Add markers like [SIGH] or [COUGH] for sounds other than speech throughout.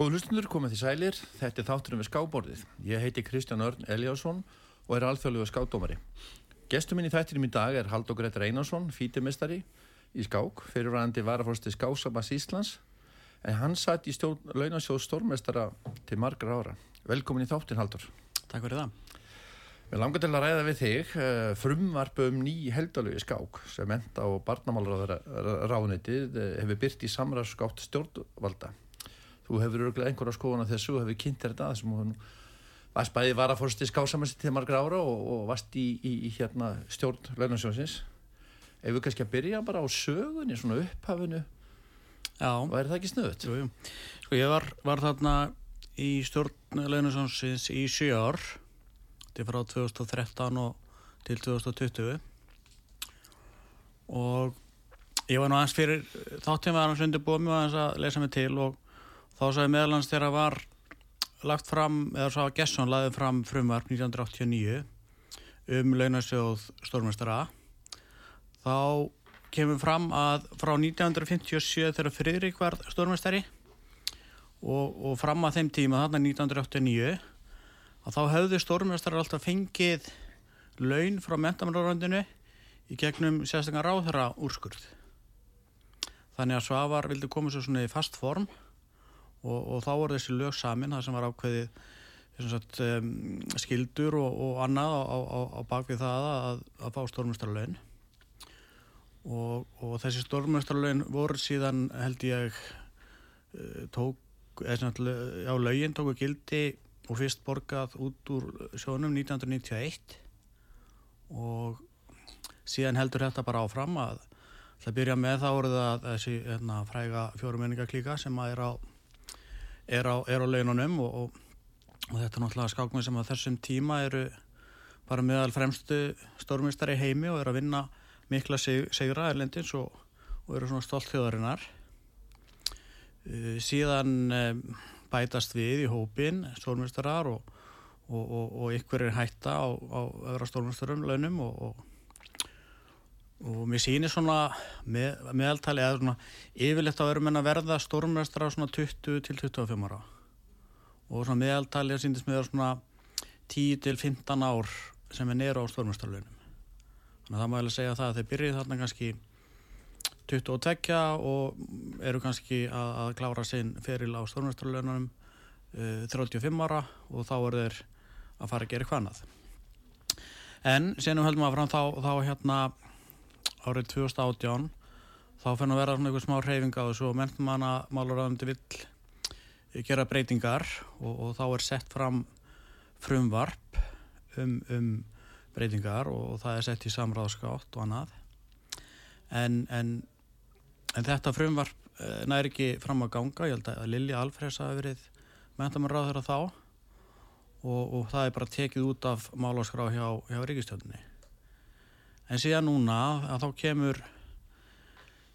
Góðu hlustundur, komið því sælir. Þetta er þátturum við skáborðið. Ég heiti Kristján Örn Eliásson og er alþjóðlega skádómari. Gestur minn í þættinum í dag er Haldur Gretar Einarsson, fítimestari í skák, fyrirvæðandi varafórsti Skásabas Íslands, en hann satt í stjórn launasjóð stórmestara til margra ára. Velkomin í þáttin, Haldur. Takk fyrir það. Við langar til að ræða við þig uh, frumvarpu um ný heldalögi skák sem enda á barnamálraðunitið hefur byrt í samræðskátt stjórnvalda. Þú hefur örgulega einhverja skoðan af þessu og hefur kynnt þetta að sem hún varst bæði var að fórst í skásamessi til margra ára og, og varst í, í, í hérna, stjórn launarsjónsins. Ef við kannski að byrja bara á sögunni, svona upphafinu, Já, og er það ekki snuðut? jú, jú. Sko ég var, var þarna í stjórn launarsjónsins í sjö ár, þetta er frá 2013 og til 2020 og ég var nú aðeins fyrir þáttum var hans undirbúið mjög aðeins að lesa mig til og þá sagði meðalans þegar var lagt fram, eða svo að Gesson laði fram frumvarp 1989 um launarsjóð stórmestara þá kemur fram að frá 1957 þegar Friðrik var stórmestari og, og fram að þeim tíma þarna 1989 að þá höfðu stórmestari alltaf fengið laun frá mentamararöndinu í gegnum sérstaklega ráðherra úrskurð þannig að Svavar vildi koma svo svona í fast form og, og þá voru þessi lög samin það sem var ákveðið sagt, um, skildur og, og annað á, á, á bakvið það að, að fá stórmestarlaun og, og þessi stórmestarlaun voru síðan held ég uh, tók eða sagt, já, laugin tóku gildi og fyrst borgað út úr sjónum 1991 og síðan heldur þetta bara áfram að það byrja með þá voru það þessi hérna, fræga fjórumenningaklíka sem að er á er á, á laununum og, og, og þetta er náttúrulega skákmið sem að þessum tíma eru bara meðal fremstu stórmistari heimi og eru að vinna mikla sig, sigra erlendins og, og eru svona stolt þjóðarinnar. Uh, síðan um, bætast við í hópin stórmistarar og, ykkur er hætta á, á öðra stórmistarum launum og og mér sýnir svona með, meðaltali eða svona yfirleitt að vera menn að verða stórmestrar á svona 20 til 25 ára. Og svona meðaltali að sýndist með svona 10 til 15 ár sem er neyra á stórmestrarlaunum. Þannig að það má ég segja það að þeir byrjið þarna kannski 22 og eru kannski að, að klára sinn feril á stórmestrarlaunum uh, 35 ára og þá eru þeir að fara að gera annað. En senum heldum að fram þá, þá hérna árið 2018 þá fennu að vera svona einhver smá hreyfing á þessu og mentumanna málaráðandi vill gera breytingar og, og þá er sett fram frumvarp um, um breytingar og, og það er sett í samráðskátt og annað. En, en, en þetta frumvarp eh, næri ekki fram að ganga. Ég held að Lilja Alfreds hafi verið mentumannaráður þá og, og það er bara tekið út af málaskrá hjá, hjá Ríkistjóninni en síðan núna að þá kemur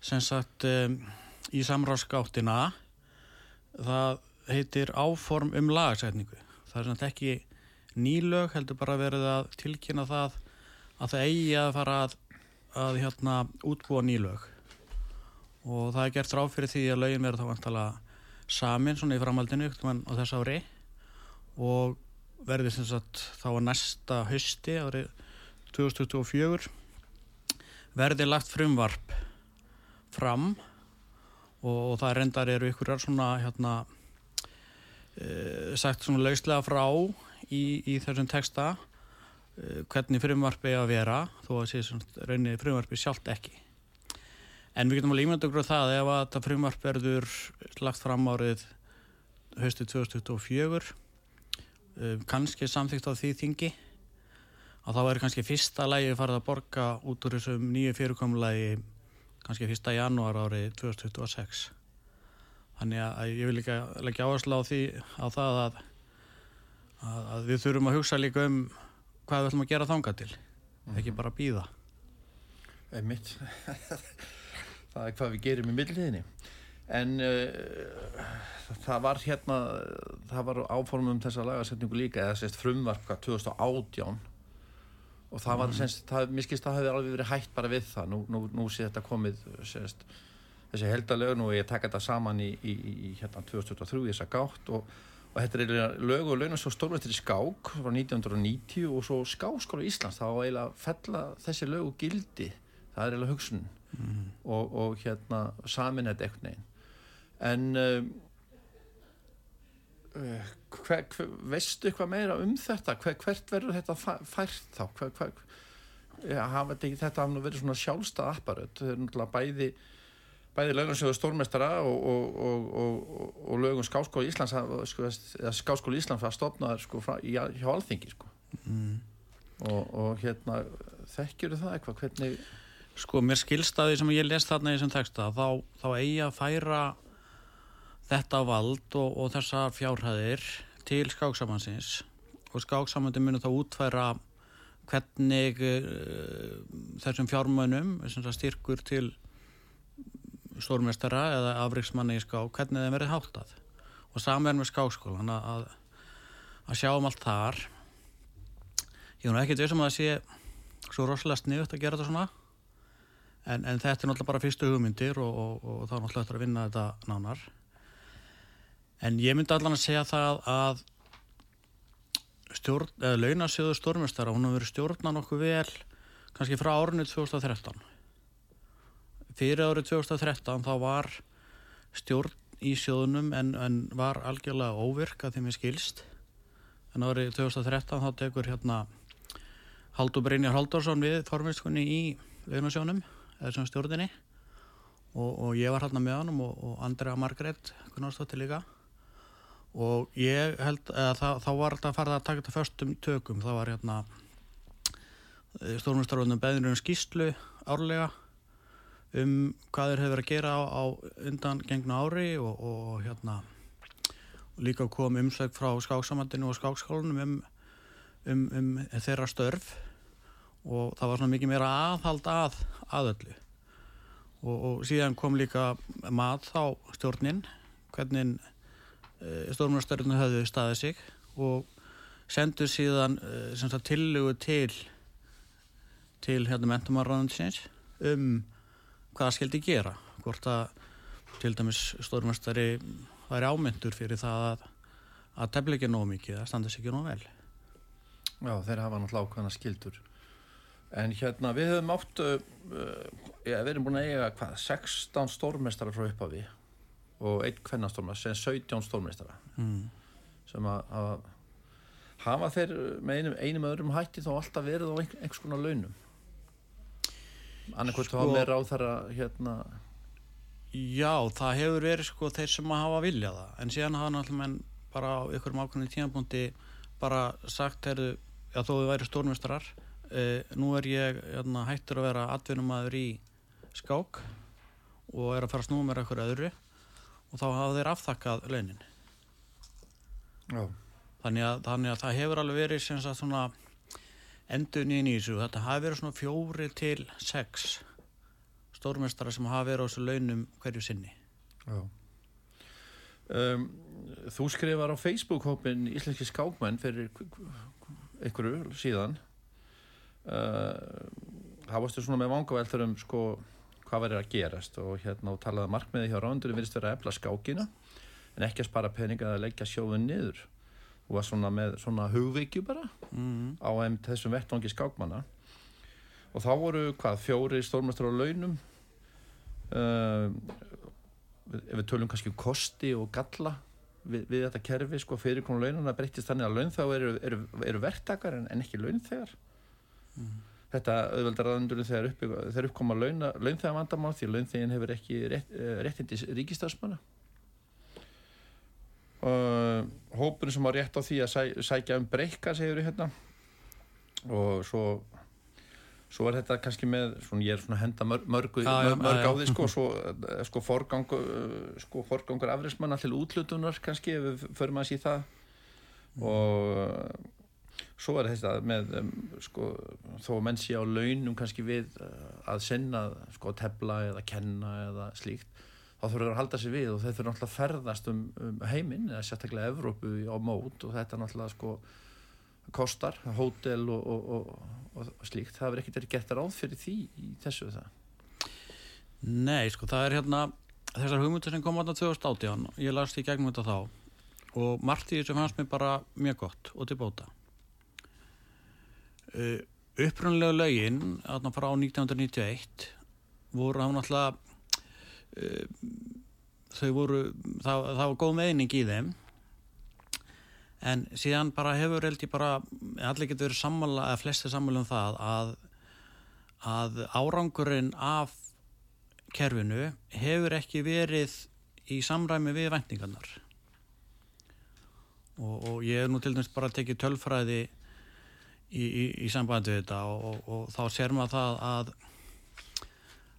sem sagt um, í samráðskáttina það heitir áform um lagasetningu. Það er sagt ekki nýlög heldur bara verið að tilkynna það að það eigi að fara að, að hérna útbúa nýlög og það er gert ráð fyrir því að lögin verður þá vantala samin svona í framhaldinu á þess ári. Og verður sem sagt þá að næsta hösti árið 2024 verði lagt frumvarp fram og, og það reyndar eru ykkurar svona hérna e, sagt svona lauslega frá í, í þessum texta e, hvernig frumvarpi er að vera þó að sé rauninni frumvarpi sjálft ekki. En við getum alveg ímynda okkur á það ef að þetta frumvarp verður lagt fram árið höstu 2024 e, kannski samþygt á því þingi að þá er kannski fyrsta lægi farið að borga út úr þessum nýju fyrirkomulagi kannski fyrsta janúar árið 2026 þannig að ég vil líka leggja áherslu á því á það að, að, að við þurfum að hugsa líka um hvað við ætlum að gera þanga til. Mm. ekki bara býða Einmitt. [LAUGHS] Það er hvað við gerum í milliðinni en uh, það var hérna það var áformum þessa lagasetningu líka eða sérst frumvarka 2018 og það var mm. semst, það, mér skilst að það hefði alveg verið hægt bara við það. Nú, nú, nú sé þetta komið sérst, þessi heldalög og ég taka þetta saman í, í, í hérna 2023 í þessa gátt og, og þetta er lög og launast svo stórmestri skák frá 1990 og svo skáskóla Íslands. Þá eiginlega fella þessi lög og gildi. Það er eiginlega hugsun mm. og, og hérna samin þetta eitthvað neginn en um, hver, hver, veistu eitthvað meira um þetta hver, hvert verður þetta fært þá ja, hafa þetta, hafa verið svona sjálfstað apparöð þau eru náttúrulega bæði bæði launarsjóðu stórmestara og, og, og, og lögum skáskóli Íslands sko, skáskóli Íslands var stopnaður sko, frá, í, hjá alþingi sko. mm. og hérna þekkjur það eitthvað hvernig sko mér skilstaði sem ég les þarna í þessum texta þá, þá eigi að færa þetta vald og þessar fjárhæðir til skáksamansins og skáksamandi munir þá útfæra hvernig uh, þessum fjármönum styrkur til stórmestara eða afriksmanni í ská hvernig þeim verið háttað. Og saman með skáskólan að, að sjá um allt þar. Ég er nú ekkert veist um að það sé svo rosalega sniðut að gera þetta svona en, en þetta er náttúrulega bara fyrstu hugmyndir og, og, og þá náttúrulega að vinna þetta nánar en ég myndi allan að segja það að launasjóðu stórmestara hún hefur verið stjórnan okkur vel kannski frá árunni 2013 fyrir árið 2013 þá var stjórn í sjóðunum en, en var algjörlega óvirk að þeim er skilst. En árið 2013 þá tekur hérna Haldur Brynjar Haldursson við forminskunni í launasjónum eða sem stjórninni. Og, og ég var hérna með hann og, og Andrea Margret Gunnarsdóttir líka og ég held að það, þá var þetta að fara að taka þetta förstum tökum. Það var hérna eh, stjórnumstarfundum beðinur um skýslu árlega um hvað þeir hefur verið að gera á, á undan gengna ári og, og hérna líka kom umslægt frá skáksamandinu og skákskálunum um, um, um þeirra störf. Og það var svona mikið meira aðhald að aðöllu og, og síðan kom líka mat á stjórnin hvernig e, stjórnarstörnum höfðu staðið sig og sendur síðan e, tillögu til til hérna mentumarraðansins um hvað skildi gera hvort að til dæmis stórmestari væri ámyndur fyrir það að, að tefla ekki nóg mikið að standa sér ekki nóg vel. Já, þeir hafa náttúrulega ákvæmna skildur en hérna við höfum átt uh, við erum búin að eiga hvað 16 stórmestara frá upphafi og einn kvennastórmestara sem 17 stórmestara mm. sem að, að hafa þeir með einum, einum öðrum hætti þá alltaf verið á einhvers konar launum. Annarkvæmt sko, þá með ráð þar að hérna. Já, það hefur verið sko þeir sem að hafa viljað það. En síðan hafa náttúrulega bara á ykkurum ákveðinu tímapunkti bara sagt já þó við væri stórmestrar eh, nú er ég hérna, hættur að vera atvinnumæður í skák og er að fara að snúma mér eitthvað öðru og þá hafa þeir aftakkað launin. Þannig að, þannig að það hefur alveg verið sem sagt svona endur nýðin í þessu. Þetta hafi verið svona fjóri til sex stórmestara sem hafi verið á þessu launum hverju sinni. Um, Þú skrifar á Facebook-hópin Íslenski skákmenn fyrir einhverju síðan. Uh, hafastu svona með vangaveltur um sko hvað verður að gerast og hérna og talaði markmiði hjá rándurum virðist verið að efla skákina en ekki að spara peninga að leggja sjóðun niður og var svona með svona hugvikju bara mm. á þessum vettvangi skákmanna og þá voru hvað fjóri stórmestrar á launum uh, ef við tölum kannski um kosti og galla við, við þetta kerfi sko fyrir konu launum það breytist þannig að launþáð eru, eru, eru verktakar en, en ekki launþegar mm. Þetta auðveldar aðundurinn þegar, upp, þegar uppkoma launþegar vandamál því launþegin hefur ekki rétt, eh, réttindi ríkistafsmanna uh, hópurinn sem á rétt á því að sæ, sækja um breyka segjur ég hérna. Og svo svo er þetta kannski með svona, ég er svona henda mörg, mörg, mörg, mörg á því sko, svo, eh, sko forgangur sko forgangur afreysmann allir útlutunar kannski ef við förum að sí það. Mm. og svo er þetta með sko þó að menn sé á launum kannski við að sinna sko tefla eða kenna eða slíkt þá þurfur það að halda sér við og þeir þurfur náttúrulega að ferðast um, um heiminn eða sérstaklega Evrópu á mót og þetta náttúrulega sko kostar, hótel og, og, og, og slíkt, það verður ekkert verið gert ráð fyrir því í þessu það Nei, sko það er hérna þessar hugmyndir sem kom þetta 2018 ég las í gegnum þetta þá og margt í þessu fannst mér bara mjög gott og til bóta uh, upprunlega lögin aðna frá 1991 voru hann alltaf uh, þau voru það, það var góð meðning í þeim. En síðan bara hefur held ég bara allir getur verið sammála eða flesti sammála um það að að árangurinn af kerfinu hefur ekki verið í samræmi við vendingarnar og, og ég hef nú til dæmis bara tekið tölfræði í, í, í sambandi við þetta og, og, og þá ser maður það að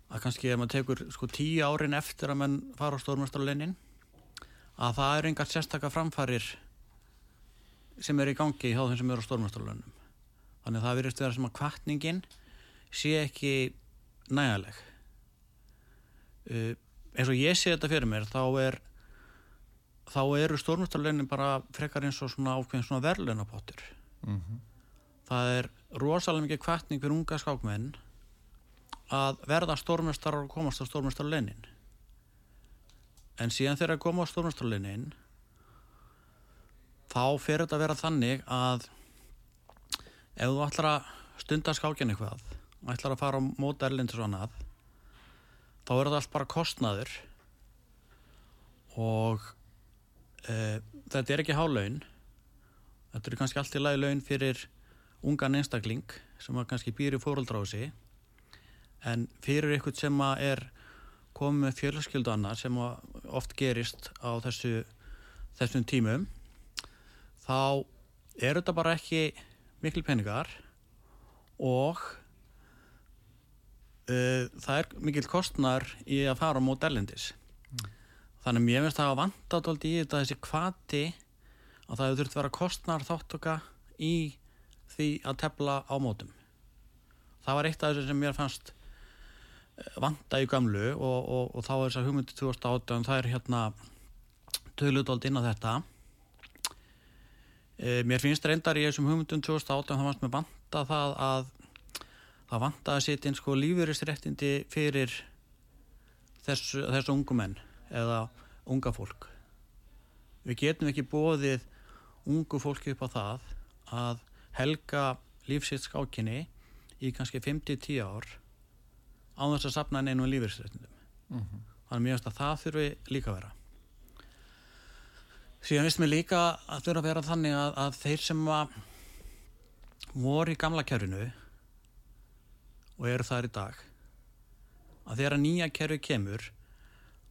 að kannski ef maður tekur sko tíu árin eftir að mann fara á stórmjöstarleinin að það eru engar sérstakka framfarir sem er í gangi hjá þeim sem eru á stórmjöstarleinum þannig að það verist vera sem að kvartningin sé ekki nægaleg uh, eins og ég sé þetta fyrir mér þá er þá eru stórnustarleginin bara frekar eins og svona ákveðin svona verðlunapottur mm -hmm. Það er rosalega mikið kvartning fyrir unga skákmenn að verða stórnustar og komast á stórnustarleginin en síðan þegar það koma á stórnustarleginin þá fer þetta að vera þannig að ef þú ætlar að stunda skákjan eitthvað ætlar að fara á móta erlindur og annað þá er það allt bara kostnaður og e, þetta er ekki hálaun þetta eru kannski allt í lagi laun fyrir ungan einstakling sem að kannski býri fóröldrási en fyrir ykkur sem að er komið með fjölskyldu annað sem oft gerist á þessu þessum tímum þá er þetta bara ekki mikil peningar og uh, það er mikil kostnar í að fara á mótellindis mm. þannig að mér finnst það að vanta í þetta þessi kvati að það þurft að vera kostnar þáttöka í því að tefla á mótum. Það var eitt af þessu sem mér fannst vanta í gamlu og, og, og þá er þess að hugmyndi 2008 það er hérna töluðdóld inn á þetta. E, mér finnst reyndar í þessum hugmyndum 2008 það fannst mér vanta það að það vant að setja inn sko lífeyrisréttindi fyrir þessu, þessu ungu menn eða unga fólk. Við getum ekki bóðið ungu fólki upp á það að helga lífsitt skákinni í kannski 50-10 ár á þess að sapna neinu lífeyrisréttindum mm -hmm. þannig að finnst að það þurfi líka að vera síðan finnst mér líka að þurfa að vera þannig að, að þeir sem voru í gamla kjörinu og eru þar í dag að þegar nýja kerfi kemur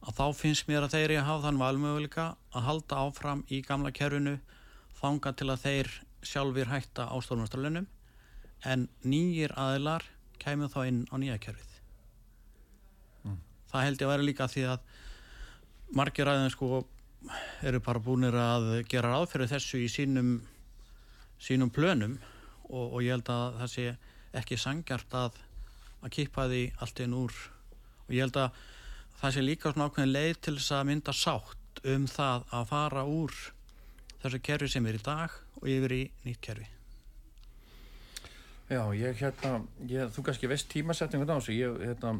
að þá finnst mér að þeir eru að hafa þann valmöguleika að halda áfram í gamla kerfinu þanga til að þeir sjálfur hætta á stórnumstralunum en nýjir aðilar kemur þá inn á nýja kerfið mm. það held ég að vera líka því að margir aðeins sko eru bara búinir að gera ráðferðu þessu í sínum sínum plönum og, og ég held að það sé ekki sangjart að að kippa því allt einn úr og ég held að það sé líka svona ákveðin leið til þess að mynda sátt um það að fara úr þessu kerfi sem er í dag og yfir í nýtt kerfi. Já, ég hérna ég, þú kannski veist tímasetningun á þessu. Ég hérna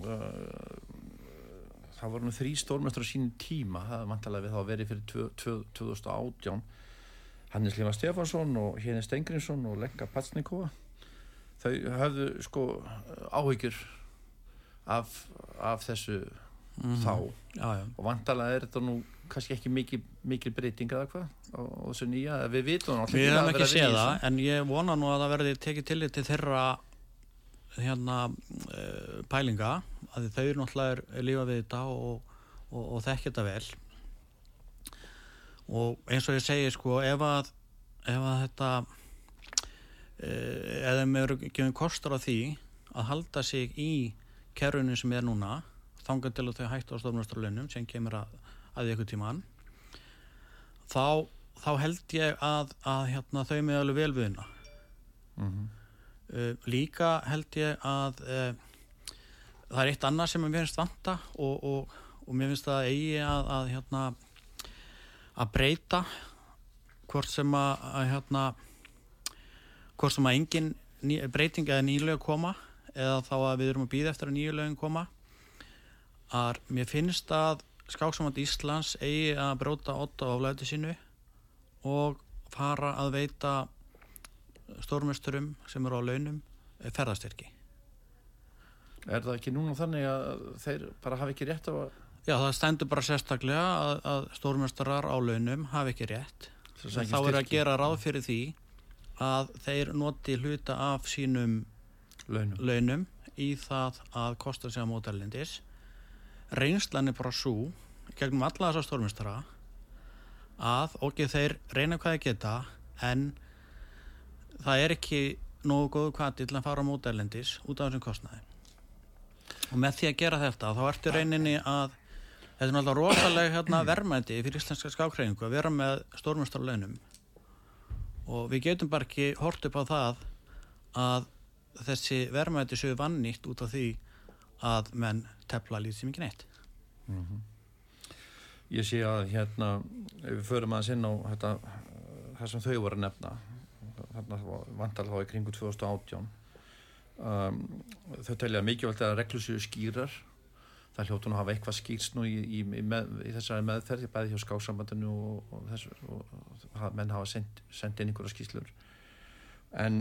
uh, það voru nú þrý stórmestrar sínum tíma, það er vantalega við þá að veri fyrir 2018 Hannes Lífa Stefansson og Heinir Stengrinsson og Lenka Patsnikova þau hafðu sko áhyggjur af, af þessu mm. þá. Já, já. og vantalega er þetta nú kannski ekki mikil, mikil breyting eða hvað og þessu nýja, við vitum við hefum ekki séð það, en ég vona nú að það verði tekið til til þeirra hérna uh, pælinga, að þau náttúrulega er, er lífa við þetta og, og, og þekkja þetta vel. Og eins og ég segi sko ef að, ef að þetta Eh, eða með eru gefið kostur á því að halda sig í kerunum sem er núna þangar til að þau hættu á stofnarstralunum sem kemur að, að ykkur tíman þá, þá held ég að, að hérna, þau með alveg velviðina mm -hmm. uh, líka held ég að uh, það er eitt annað sem mér finnst vanta og, og, og mér finnst það eigi að að, hérna, að breyta hvort sem að hérna hvort sem að engin ný, breyting eða nýjulega koma eða þá að við erum að býða eftir að nýjulegin koma að mér finnst að skáksamand Íslands eigi að bróta 8 á aflæti sínu og fara að veita stórmesturum sem eru á launum ferðastyrki. Er það ekki núna þannig að þeir bara hafi ekki rétt á að... Já, það stendur bara sérstaklega að, að stórmestarar á launum hafi ekki rétt. Þá er að gera ráð fyrir því að þeir noti hluta af sínum launum, launum í það að kosta sig á mótælindis. Reynslan er bara svo gegnum alla þessar stórmestara að okkur þeir reyna hvað þeir geta en það er ekki nógu góðu kvati til að fara á mótælindis út af þessum kostnaði. Og með því að gera þetta þá ertu reyninni að þetta er náttúrulega rosalega hérna, verðmæti fyrir íslenska skákreiningu að vera með stórmjöstarleinum og við getum bara ekki hort upp á það að þessi verðmæti séu vannýtt út af því að menn tefla lítið sem ekki neitt mm -hmm. Ég sé að hérna ef við förum aðeins inn á þetta, það sem þau voru að nefna vantar þá í kringu 2018 um, þau telja mikilvægt að reglusíu skýrar. Það hljóttu nú að hafa eitthvað skýrst nú í, í, í, með, í þessari meðferð ég bæði hjá skáksambandinu og, og, þessu, og, menn hafa sendt inn einhverja skýrslur. En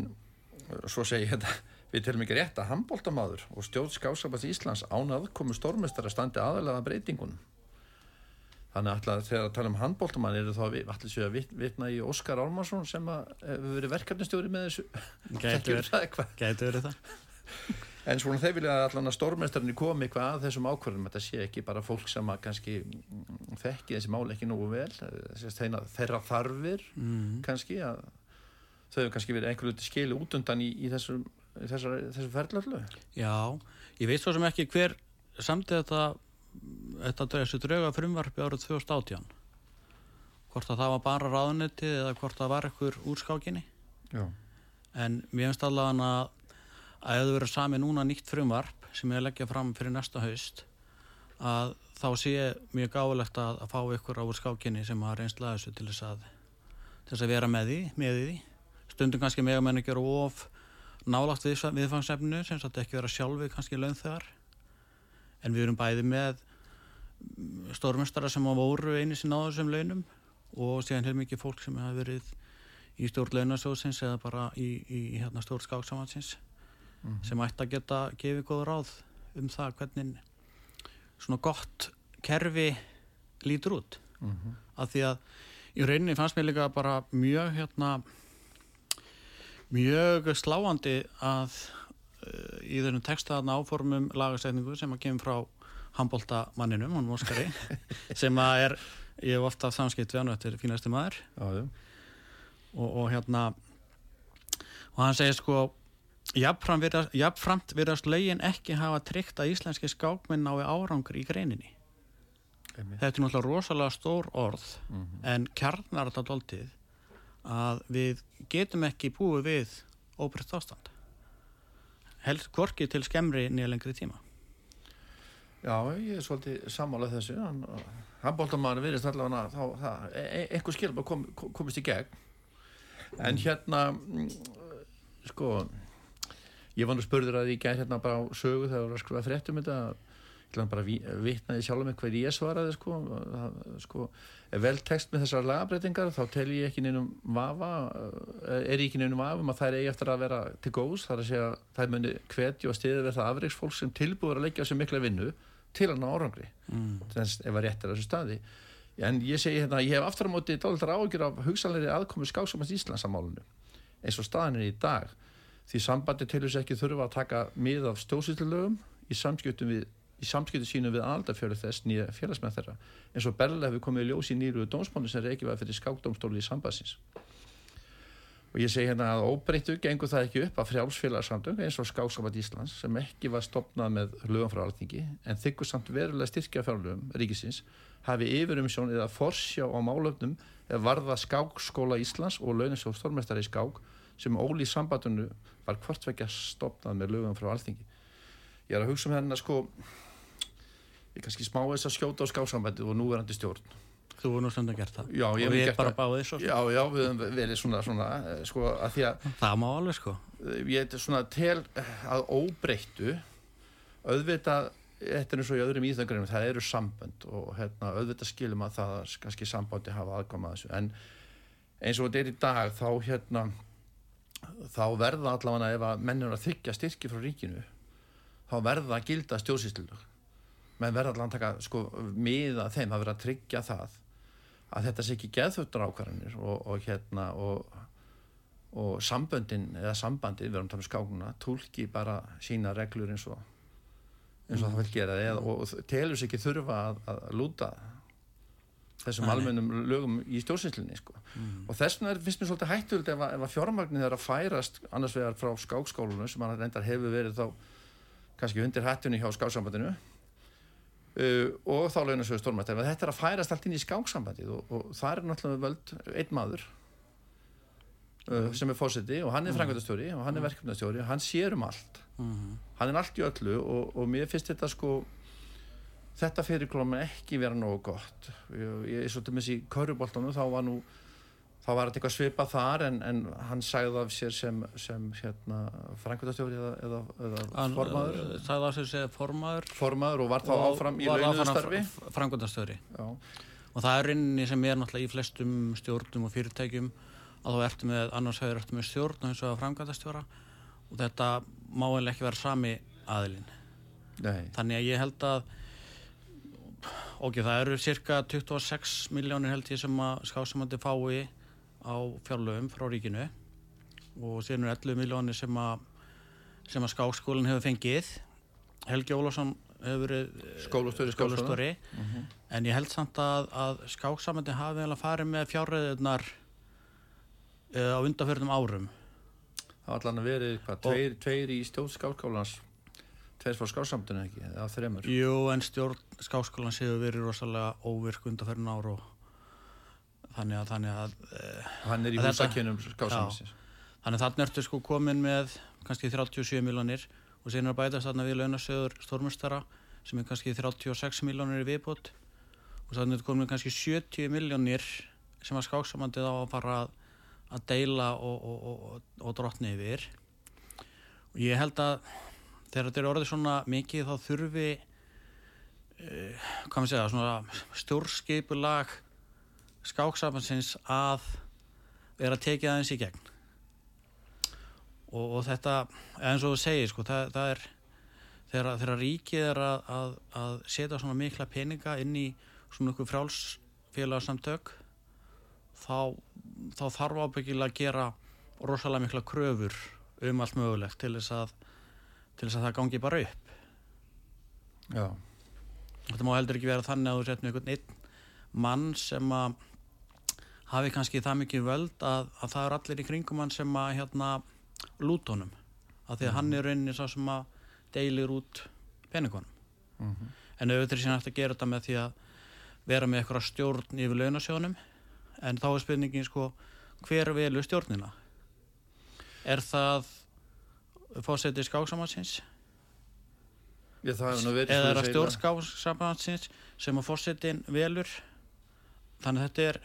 svo segi ég þetta við telum ekki rétt að handbóltamaður og stjórn skáksamband Íslands án aðkomu stórmestara standi aðalega breytingunum. Þannig að þegar að tala um handbóltumann eru þá allir séu að vitna í Óskar Álmarsson sem hefur verið verkefnistjóri með þessu? Gæti [LAUGHS] verið. það [LAUGHS] En svona þeir vilja allan að stórmestarinn komi eitthvað að þessum ákvörðum þetta sé ekki bara fólk sem að kannski þekki þessi máli ekki nógu vel. Þeirra þarfir mm. kannski að þau hefur kannski verið einhverju skilu út undan í, í þessum, þessar, þessum ferðlarlu Já, ég veit svo sem ekki hver samtið þetta þetta þessu drauga frumvarfi árið 2018 hvort að það var bara ráðnetti eða hvort það var ekkur úr skákinni Já. en mér finnst allavega að að ef það verður sami núna nýtt frumvarp sem ég leggja fram fyrir næsta haust að þá sé mjög gáðilegt að, að fá ykkur á úr skákinni sem har reynslega þessu til þess að, til þess að vera með því, með því. Stundum kannski mega menn ekki eru of nálagt við, viðfangsefnu sem þetta ekki vera sjálfi kannski launþegar en við erum bæði með stórmestara sem á voru einu sinna á þessum launum og síðan hefur mikið fólk sem hefur verið í stjórn launasjóðsins eða bara í, í hérna, stjórn skáksamansins mm -hmm. sem ætti að geta gefið góð ráð um það hvernig svona gott kerfi lítur út mm -hmm. af því að í rauninni fannst mér líka bara mjög hérna mjög sláandi að uh, í þennum textaðan áformum lagasætningu sem að kemur frá handbóltamanninum, hún Óskari [LAUGHS] sem að er, ég hef ofta samskipt við hann, þetta er fínasti maður Já, og, og hérna og hann segir sko jafnframt virðast lögin ekki hafa tryggt að íslenski skákminn nái árangur í greininni Einmitt. þetta er náttúrulega rosalega stór orð mm -hmm. en kjarnar þetta doldið að við getum ekki búið við óbreytt ástand. Helst korki til skemmri nýja lengri tíma. Já, ég er svolítið sammálað þessu. Handbóltamann virðist allavega þá, e, e einhver skilma kom, komist í gegn. En mm. hérna mm, sko ég var nú spurður að ég gæti hérna bara á sögu þegar það var að skrifa fréttum þetta ég ætlaði bara að vitnaði sjálf með hvað ég svaraði sko, sko ef vel text með þessar lagabreitingar þá tel ég ekki nefnum vafa eh, er ég ekki nefnum vafa um að það er eigi eftir að vera til góðs, það er að segja það muni hvetju og stiði verða afriksfólk sem tilbúður að leggja á sig mikla vinnu til að ná árangri. Mm. ef að rétt er þessu staði. En ég segi hérna, ég hef aftur á móti dálítið ágjur af hugsanleiri aðkomi skáksumast Íslandsamálunu eins og staðin er í dag. Því sambandi til þess ekki þurfa að taka mið af stjóðsýttilögum í samskiptum við í samskiptu sínu við aldarfjörðu þess nýja félagsmenn þeirra eins og Berle hefur komið í ljós í nýru dómsmánu sem reykja var fyrir skákdómstóli í sambansins og ég segi hérna að óbreyttu gengur það ekki upp að frjálsfélagsamdöng eins og Skáksabat Íslands sem ekki var stopnað með lögum frá alþingi en þykkur samt verulega styrkja fjárlögum ríkisins hafi yfirumsjón eða forsjá á málöfnum eða varða Skákskóla Íslands og launisjóð stórmestari í Skák sem óli sambandunu var hvortvekja stopnað með lögum frá alþingi. Ég er að hugsa um hérna sko ég kannski smá þess að skjóta á Skáksambandi og núverandi stjórn. Þú voru nú stundum að gera það. Já, og við erum bara báðið svo. Já, já, við hefum verið svona, svona eh, sko, að því að Það má alveg sko. Ég er svona tel að óbreyttu auðvitað þetta er eins og í öðrum íþöngrunum, það eru sambönd og hérna, auðvitað skilum að það kannski sambandi hafa aðkoma að þessu. En eins og þetta er í dag þá hérna þá verða allavega ef að mennur að þykja styrki frá ríkinu þá verða að gilda stjórnsýslulög menn verða að taka sko miða þeim að vera að tryggja það að þetta sé ekki geðþuttur ákvarðanir og, og hérna og, og samböndin eða sambandi, við erum að tala um skákuna tólki bara sína reglur eins og eins og það vil gera eða, og telur sér ekki þurfa að, að lúta þessum almennum lögum í stjórnsýslinni sko. mm. og þess vegna finnst mér svolítið hættult ef, ef að fjármagnir að færast annars vegar frá skákskólunum sem hann reyndar hefur verið þá kannski undir hættunni hjá skáksambandinu uh, og þá launasögur stórmætt þetta er að færast allt inn í skáksambandið og, og það er náttúrulega völd einn maður uh, sem er fósiti og hann er mm. frangöndastjóri og hann er mm. verkefnastjóri og hann sér um allt -hmm. hann er allt í öllu og, og mér finnst þetta sko þetta fyrirklóma ekki vera nógu gott ég er svolítið með þessi kauruboltanum þá var nú þá var þetta eitthvað svipað þar en, en hann sagði af sér sem, sem hérna, frangvöldastjóri eða, eða, eða formaður. uh, sagði af sér sem formaður formaður og var þá áfram í launuðstarfi frangvöldastjóri og það er rinni sem er náttúrulega í flestum stjórnum og fyrirtækjum að þá ertu með annars hefur ertu með stjórn og eins og frangvöldastjóra og þetta má eða ekki vera sami aðilinn. Nei. þannig að ég held að ok, það eru cirka 26 miljónir held ég sem að skásamandi fái á fjárlöfum frá ríkinu og síðan eru 11 miljónir sem að sem að skáskólinn hefur fengið Helgi Ólásson hefur verið skólastöri, skólastöri. Uh. -huh. en ég held samt að, að skáksamandi hafi vel að fara með fjárreðunar uh, eh, á undanförnum árum Það var allan að verið hvað, tveir, tveir í stjórn skáskólans tveir frá skáksamtun ekki, eða þreymur Jú, en stjórn skáskólans hefur verið rosalega óvirk undanförnum áru og þannig að, þannig að uh, hann er í húsakynum skásamsins þannig að þannig ertu sko komin með kannski 37 miljónir og síðan er bætast þarna við launasögur stórmustara sem er kannski 36 miljónir í viðbútt og þannig ertu komin kannski 70 miljónir sem að skáksamandið á að fara að, að deila og, og, og, og drotni yfir. Og ég held að þegar þetta er orðið svona mikið þá þurfi uh, hvað maður segja svona stjórnskipulag skáksafansins að vera tekið aðeins í gegn. Og, og þetta eins og þú segir sko það, það er þegar, þegar ríkið er að, að, að setja svona mikla peninga inn í svona ykkur frálsfélagsamtök þá, þá þarf ábyggilega að gera rosalega mikla kröfur um allt mögulegt til þess að til þess að það gangi bara upp. Já. Þetta má heldur ekki vera þannig að þú setjum einhvern einn mann sem að hafi kannski það mikið völd að, að það er allir í kringum hann sem að hérna lút honum. Að því að mm. hann er rauninni svo sem að deilir út peningunum. Mm -hmm. en auðvitað er síðan eftir að gera þetta með því að vera með eitthvað stjórn yfir launasjónum en þá er spurningin sko hver velu stjórnina? Er það fósetti skáksamansins eða er það stjórn skáksamansins sem að fósettin velur? Þannig að þetta er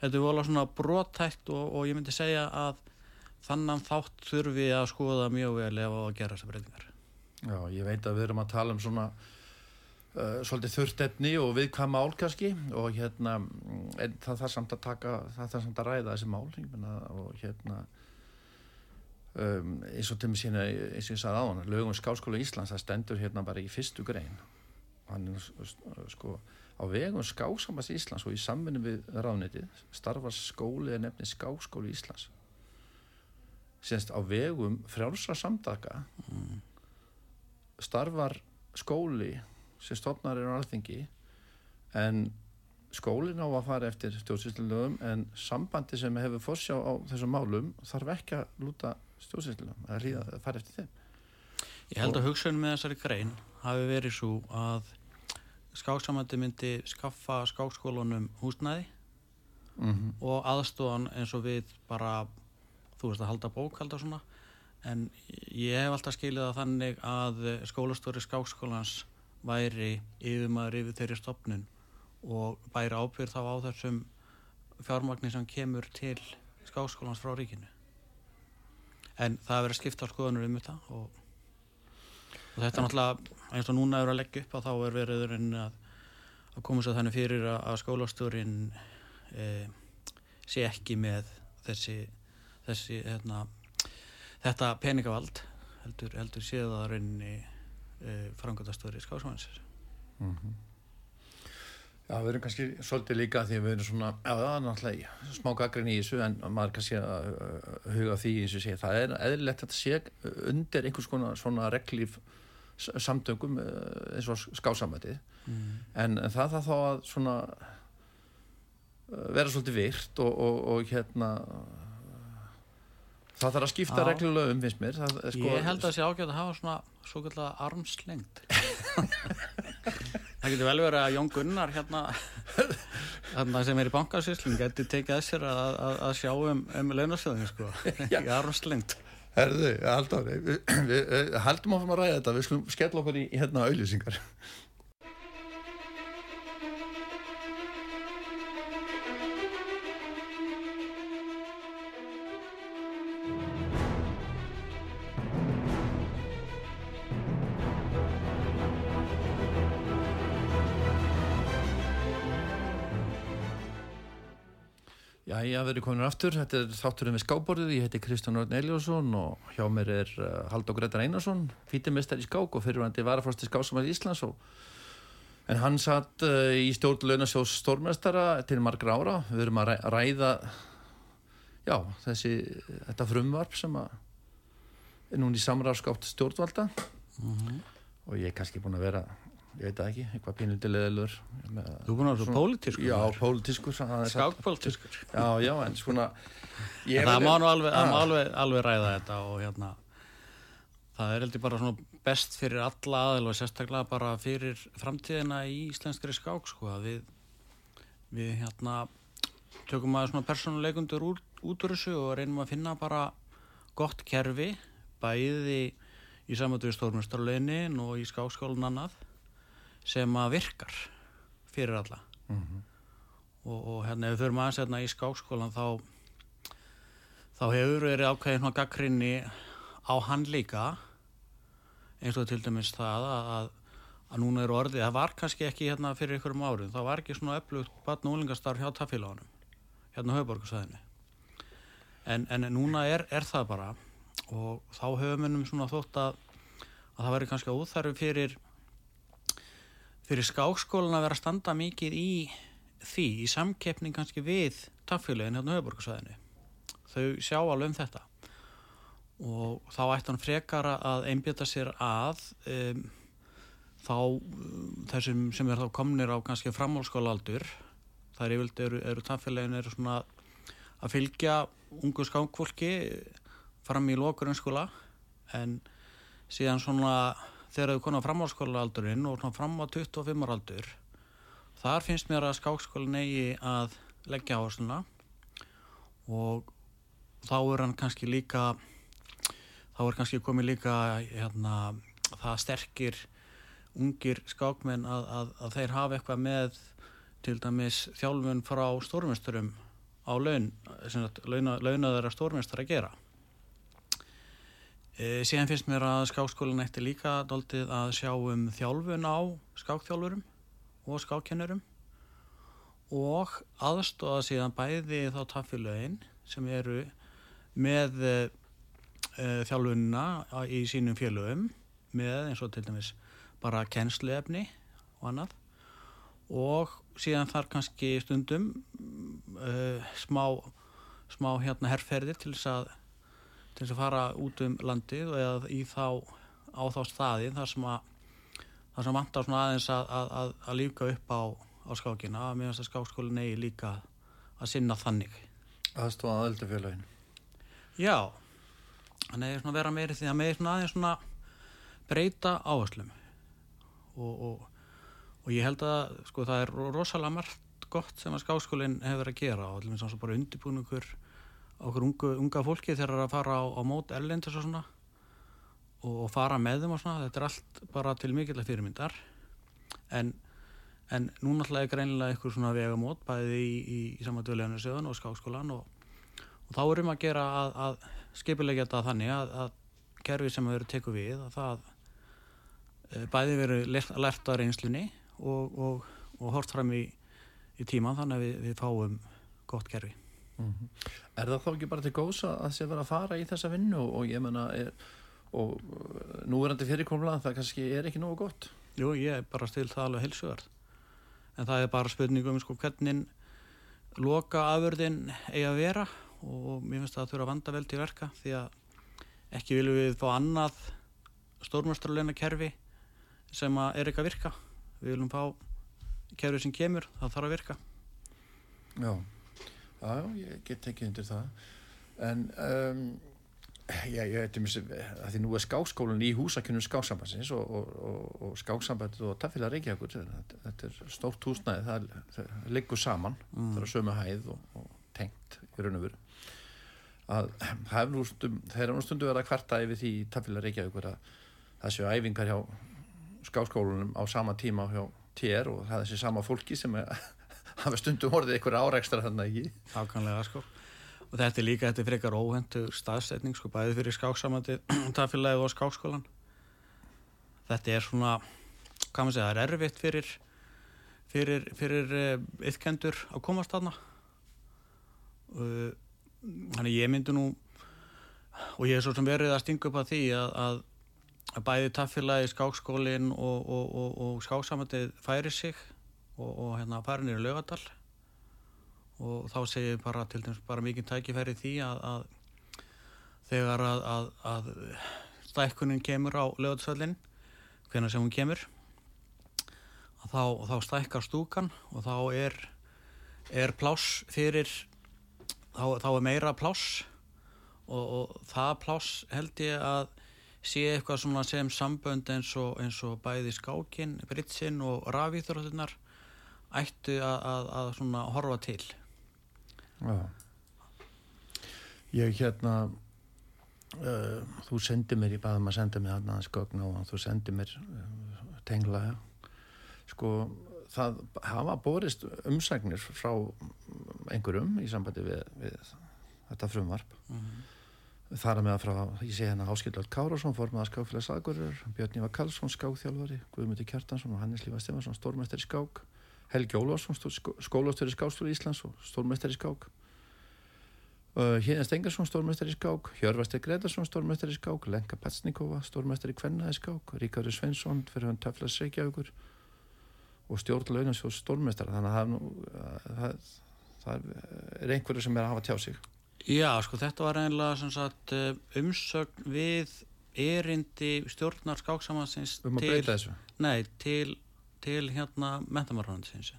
þetta er volið svona brótækt og, og ég myndi segja að þannan þátt þurfi að skoða mjög vel ef að gera þessar breytingar. Já, ég veit að við erum að tala um svona uh, svolítið þurftefni og viðkvæm mál kannski og hérna það þarf samt að taka, það þarf samt að ræða þessi mál myna, og hérna um, eins og til mig sína eins og ég sagði á hann, lögum skálskóla Íslands það stendur hérna bara í fyrstu grein. Hann er sko á vegum Skásamans Íslands og í samvinni við ráðnitið starfar skóli eða nefni Skáskóli Íslands Sérst á vegum frjálsra samtaka mm. starfar skóli sem stofnar er á alþingi en skólin á að fara eftir stjórnsýslulegum en sambandi sem hefur fórsjá á þessum málum þarf ekki að lúta stjórnsýslulegum að, að fara eftir þeim Ég held að hugsunum með þessari grein hafi verið svo að skáksamandi myndi skaffa skákskólunum húsnæði mm -hmm. og aðstofan eins og við bara, þú veist að halda bókald og svona en ég hef alltaf skilið að þannig að skólastóri skákskólans væri yfirmaður yfir þeirri stopnun og bæri ábyrð þá á þessum fjármagnir sem kemur til skákskólans frá ríkinu en það verður skipta skoðanur um þetta og og þetta er náttúrulega eins og núna eru að leggja upp að þá er veriðurinn að, að koma sér þannig fyrir að, að skólastjórin e, sé ekki með þessi, þessi hérna, þetta peningavald heldur, heldur séð að rauninni e, frangöndastöri skásamansir mm -hmm. Já, við erum kannski svolítið líka því við erum svona, já það er náttúrulega smá gaggrinn í þessu en maður kannski að huga því eins og sé, það er eðlilegt að sé undir einhvers konar svona reglíf samtöngum eh, eins og skásamætið. Mm. en það það þá að svona eh, vera svolítið virt og, og, og hérna það þarf að skipta reglulega um finnst mér. Það, sko, Ég held að það sé ágætt að hafa svona svo kallega armslengt Það getur vel verið að Jón Gunnar hérna, hérna sem er í bankasýsling getur tekið að sér að, að, að sjá um, um launastöðinu sko, ekki armslengt Herðu, haldum áfram að ræða þetta, við skulum skella okkur í hérna auðlýsingar. Jæja, við erum komin aftur, þetta er þátturinn við skáborðið, ég heiti Kristján Orn Eliasson og hjá mér er uh, Haldó Gretar Einarsson, fítimestar í skák og fyrirvændi varafrosti skásamæði Íslands og en hann satt uh, í stjórn launasjós stórmestara til margra ára, við erum að ræða já, þessi þetta frumvarp sem að er núni í samráðskátt stjórnvalda. Mm -hmm. og ég er kannski búin að vera ég veit ekki, eitthvað pínuldileðilur Þú búinn að vera pólitískur Já, pólitískur Skákpólitískur. Já, já, en svona Það má nú alveg, ah. alveg, alveg ræða þetta og hérna það er heldur bara svona best fyrir alla aðil og sérstaklega bara fyrir framtíðina í íslenskri skák sko að við við hérna tökum að svona persónuleikundur út, út úr þessu og reynum að finna bara gott kerfi bæði í samvættu í stórnustarleinin og í skákskólun annað sem að virkar fyrir alla mm -hmm. og, og hérna ef við förum aðeins hérna í skákskólan þá þá hefur verið ákveðin svona gaggrinni á hann líka eins og til dæmis það að, að, að núna eru orðið, það var kannski ekki hérna fyrir ykkurum árum, það var ekki svona öflugt batn og úlingastarf hjá tafélagunum hérna höfuborgarsæðinni en, en núna er, er það bara og þá höfum við svona þótt að, að það væri kannski óþarfi fyrir fyrir skákskólan að vera að standa mikið í því, í samkeppning kannski við tafélagin hérna höfuborgarsvæðinu. Þau sjá alveg um þetta og þá ætti hann frekar að einbjöta sér að um, þá þessum sem er þá komnir á kannski framhálskólaldur þar yfirlt eru, eru tafélagin eru svona að fylgja ungu skákfólki fram í lokurunskóla en síðan svona þegar þau konar fram á skólaaldurinn og fram á 25 aldur þar finnst mér að skákskólin eigi að leggja áhersluna og þá er hann kannski líka þá er kannski komið líka hérna, það sterkir ungir skákmenn að, að, að þeir hafa eitthvað með til dæmis þjálfun frá stórmjösturum á laun, launaður að stórmjöstur að gera E, síðan finnst mér að skákskólinn eftir líka doldið að sjá um þjálfun á skákþjálfurum og skákkennurum. Og aðstóða síðan bæði þá taffilögin sem eru með e, þjálfunna í sínum félögum með eins og til dæmis bara kennsluefni og annað. Og síðan þar kannski stundum e, smá, smá hérna herrferðir til þess að til þess að fara út um landið eða í þá á þá staði þar sem að þar sem vantar svona aðeins að, að, að líka upp á, á skákina. Að mér finnst að skákskólinn eigi líka að sinna þannig. Aðstofað öldufélagin Já þannig að það vera meiri því að með svona aðeins svona breyta áherslum. Og, og, og ég held að sko það er rosalega margt gott sem að skákskólinn hefur að gera og allir minnst bara undirbúningur okkur unga, unga fólki þegar að fara á, á mót ellendis og svona og, og fara með þeim og svona þetta er allt bara til mikilvæg fyrirmyndar en, en núna alltaf er greinilega eitthvað svona vegamót bæði í, í, í samadöðleganar söðun og skáskólan og, og þá erum að gera að, að skipilegja þetta þannig að, að kerfi sem við erum tekuð við að það eh, bæði verið lert á reynslunni og, og, hort fram í, í tíman þannig að við, við fáum gott kerfi. Mm -hmm. Er það þá ekki bara til góðs að sé vera að fara í þessa vinnu og, og ég menna og núverandi fyrirkomla það kannski er ekki nógu gott? Jú, ég er bara stil það alveg heilsuverð en það er bara spurningum sko hvernig loka afurðin eigi að vera og mér finnst það að þurfa að vanda vel til verka því að ekki viljum við fá annað stórmjöstralena kerfi sem er ekki að virka við viljum fá kerfi sem kemur það þarf að virka Já, já, ég get ekki undir það en um, já, ég veit um þessi að því nú er skáskólinn í húsakynum skáksambansins og, og, og, og skáksamband og tafélag Reykjavíkur þetta, er stórt húsnæði það, það liggur saman mm. það er sömu hæð og tengt í raun og veru að það er nú stundum verið að kvarta yfir því tafélag Reykjavíkur að það séu æfingar hjá skáskólunum á sama tíma hjá tér og það er þessi sama fólki sem hafa stundum orðið einhverja áreikstra þannig ekki. Ákanlega sko. Og þetta er líka, þetta er frekar óhendu staðsetning sko bæði fyrir skáksamandi [CLEARS THROAT] tafélagi og skákskólan þetta er svona hvað maður segja, það er erfitt fyrir fyrir, fyrir yfkendur eh, að komast þarna. Þannig ég myndi nú og ég er svo sem verið að stinga upp að því að, að að bæði taffélagi skákskólin og, og, og, og skáksamöndið færi sig og hérna farin er í lögadal og þá segir bara til dæmis bara mikið tækifæri því að, að þegar að, að, að stækkunin kemur á lögadalsvöldin hvernig sem hún kemur þá, þá stækkar stúkan og þá er, er pláss fyrir þá, þá er meira pláss. Og það pláss held ég að sé eitthvað sem sambönd eins og, eins og bæði skákin, britsinn og rafíþróttunar ættu að, að, að svona horfa til. Já. Ég hérna uh, þú sendir mér, ég baði maður að senda mér hann aðeins gögn og þú sendir mér uh, tengla sko það hafa borist umsagnir frá einhverjum í sambandi við, við þetta frumvarp. Mm -hmm þar að meða frá, ég sé hérna Áskildald Kárásson formaða skákfélags aðgurur Björn Ívar Karlsson skákþjálfari Guðmundi Kjartansson og Hannes Lífa Stefansson stórmestari skák Helgi Ólvarsson skólastöri skákstóri Íslands og stórmestari skák. Uh, Híðan Stengarsson stórmestari skák. Hjörvastir Gretarsson stórmestari skák. Lenka Petsnikova stórmestari kvennaði skák. Ríkardur Svensson fyrir hann Töflas Reykjavíkur. Og stjórn launansjós stórmestari þannig að það, það, það er einhverju sem er að hafa tjá sig. Já, sko þetta var sagt, eh, umsögn við erindi stjórnar skáksamansins um til, nei, til, til hérna mentamarhóðansins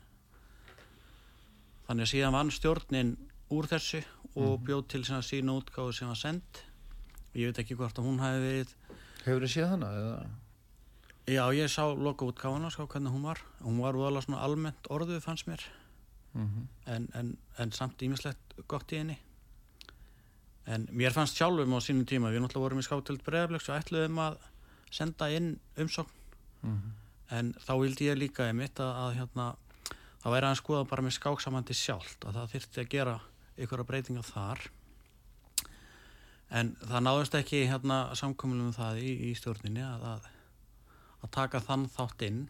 þannig að síðan vann stjórnin úr þessu og mm. bjóð til sína útgáðu sem var sendt og ég veit ekki hvort að hún hafi verið Hefur þið séð hana? Eða? Já, ég sá loka útgáðuna ská hvernig hún var hún var alveg svona almennt orðuð fannst mér mm -hmm. en, en, en samt ímislegt gott í henni en mér fannst sjálfum á sínum tíma við náttúrulega vorum í skátild bregðarblöks og ætluðum að senda inn umsókn mm -hmm. En þá vildi ég líka einmitt að, að hérna, það væri að skoða bara með skáksamandi sjálft að það þyrtti að gera ykkur að breytinga þar. En það náðust ekki hérna, samkomlum um það í, í stjórninni að, að, að taka þann þátt inn.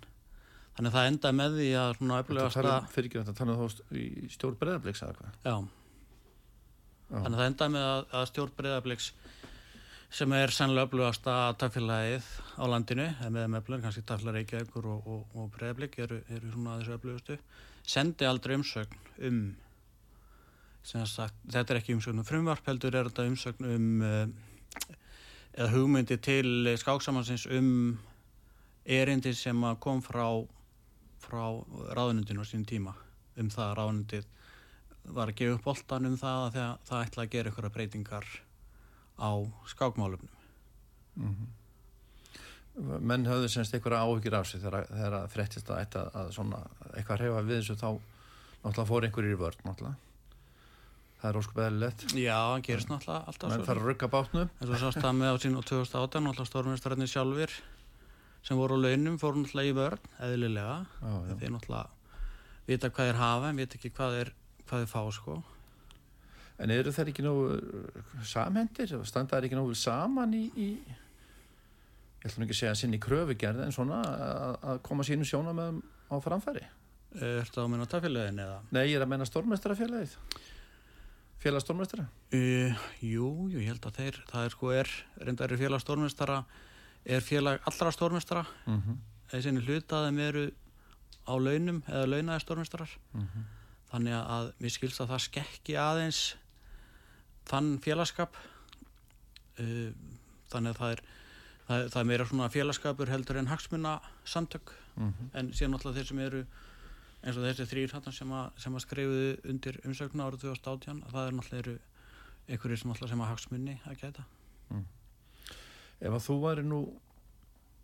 Þannig að það enda með því að svona öflugast að fyrir ekki þetta þannig að þá í stjórn bregðarblöks eða hvað? Já. Þannig að það endaði með að, að stjórn breyðabliks sem er sannlega öflugast að tafélagið á landinu, eða með meðblöðin, kannski tafélag Reykjavíkur og, og, og breyðablik eru, eru svona þessu öflugustu. Sendi aldrei umsögn um sagt, þetta er ekki umsögn um frumvarp heldur er þetta umsögn um uh, eða hugmyndi til skáksamansins um erindi sem kom frá frá ráðunundinu á sín tíma um það að ráðunundið var að gefa upp boltan um það að það, ætla að gera ykkur breytingar á skákmálumnum mm -hmm. Menn höfðu semst ykkur áhugir á sig þegar, að frettist að, að, að svona, eitthvað reyfa við þessu þá náttúrulega fór einhverjir í vörð náttúrulega. Það er óskup eðlilegt. Já, það gerist náttúrulega alltaf menn þarf að rugga bátnum. En svo sást það með á sín og 2008 náttúrulega stórmjöstararnir sjálfur sem voru á launum fór náttúrulega í vörð eðlilega. Þeir náttúrulega vita hvað er hafa en vita ekki hvað er hvað þið fá sko En eru það ekki nógu uh, samhendir og standaði ekki nógu saman í, í ég ætlum ekki að segja sinni kröfugerð en svona að, að koma sínum sjónamöðum á framfæri Er þetta á minna tafélagin eða? Nei, ég er að menna stórmestrafélagið félagsstórmestara Uh, jú, jú, ég held að þeir, það er sko er, reyndar er félag stórmestara, er félag allra stórmestara, mm -hmm. þessinni hlutaðum eru á launum eða launaði stórmestarar. Mhm. Þannig að mér skilst að það skekki aðeins þann félagskap, uh, þannig að það er, það, það er meira svona félagskapur heldur en hagsmuna samtök, Mhm. en síðan alltaf þeir sem eru eins og þessi þrýr sem, að- sem að skrifuðu undir umsöknu árið 2018 að það er náttúrulega eru einhverjir sem sem að hagsmunni að gæta Ef að þú væri nú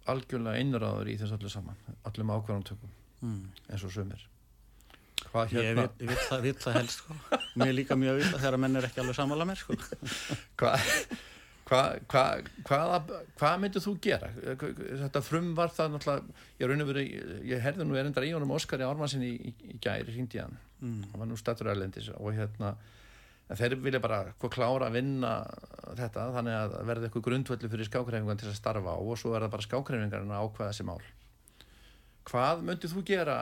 algjörlega einraður í þess öllu saman allum ákvarðantökum mm. eins og sumir hvað ég hérna vil, vil, það, vil það helst sko. [LAUGHS] mér líka mjög vilt að þegar menn er ekki alveg sammála mér sko. [LAUGHS] hvað hva, hva, hva, myndir þú gera þetta frum var það náttúrulega ég, raun og veru, ég herði nú erindar í honum Óskari Ármannsin í, í, í gæri hringdi hann mm. hann var nú statur erlendis og hérna þeir vilja bara hvað klára að vinna þetta þannig að verði eitthvað grundvöldu fyrir skákreifingan til að starfa á og svo er það bara skákreifingarinn að ákvaða þessi mál hvað myndir þú gera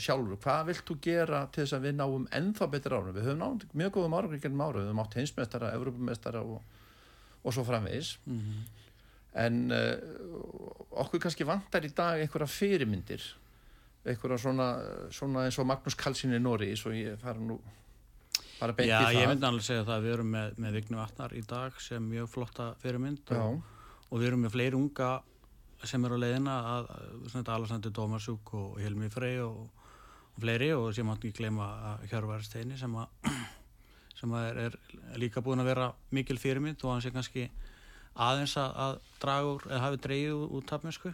sjálfur, hvað vilt þú gera til þess að við náum ennþá betur árum við höfum nátt mjög góðum í gennum árum við höfum átt heimsmeistara, evropamestara og, og svo framvegis. Mm. en uh, okkur kannski vantar í dag einhverja fyrirmyndir einhverja svona, svona eins og Magnús Karlsson í Nóri svo ég fara nú bara beint já, í það. ég myndi alveg segja það að við erum með, með Vignu Vatnar í dag sem mjög flotta fyrirmynd Já, og, og við erum með fleiri unga sem eru á leiðina að, að Alessandri Dómarsúk og Helmi Frey og, og fleiri og sem átt ekki gleyma að Hjörvar Steini sem, að, [CLEARS THROAT] sem að er, er líka búin að vera mikil fyrirmynd og hann sé kannski aðeins að, að draga úr eða hafi dreigið úr, úr tapmennsku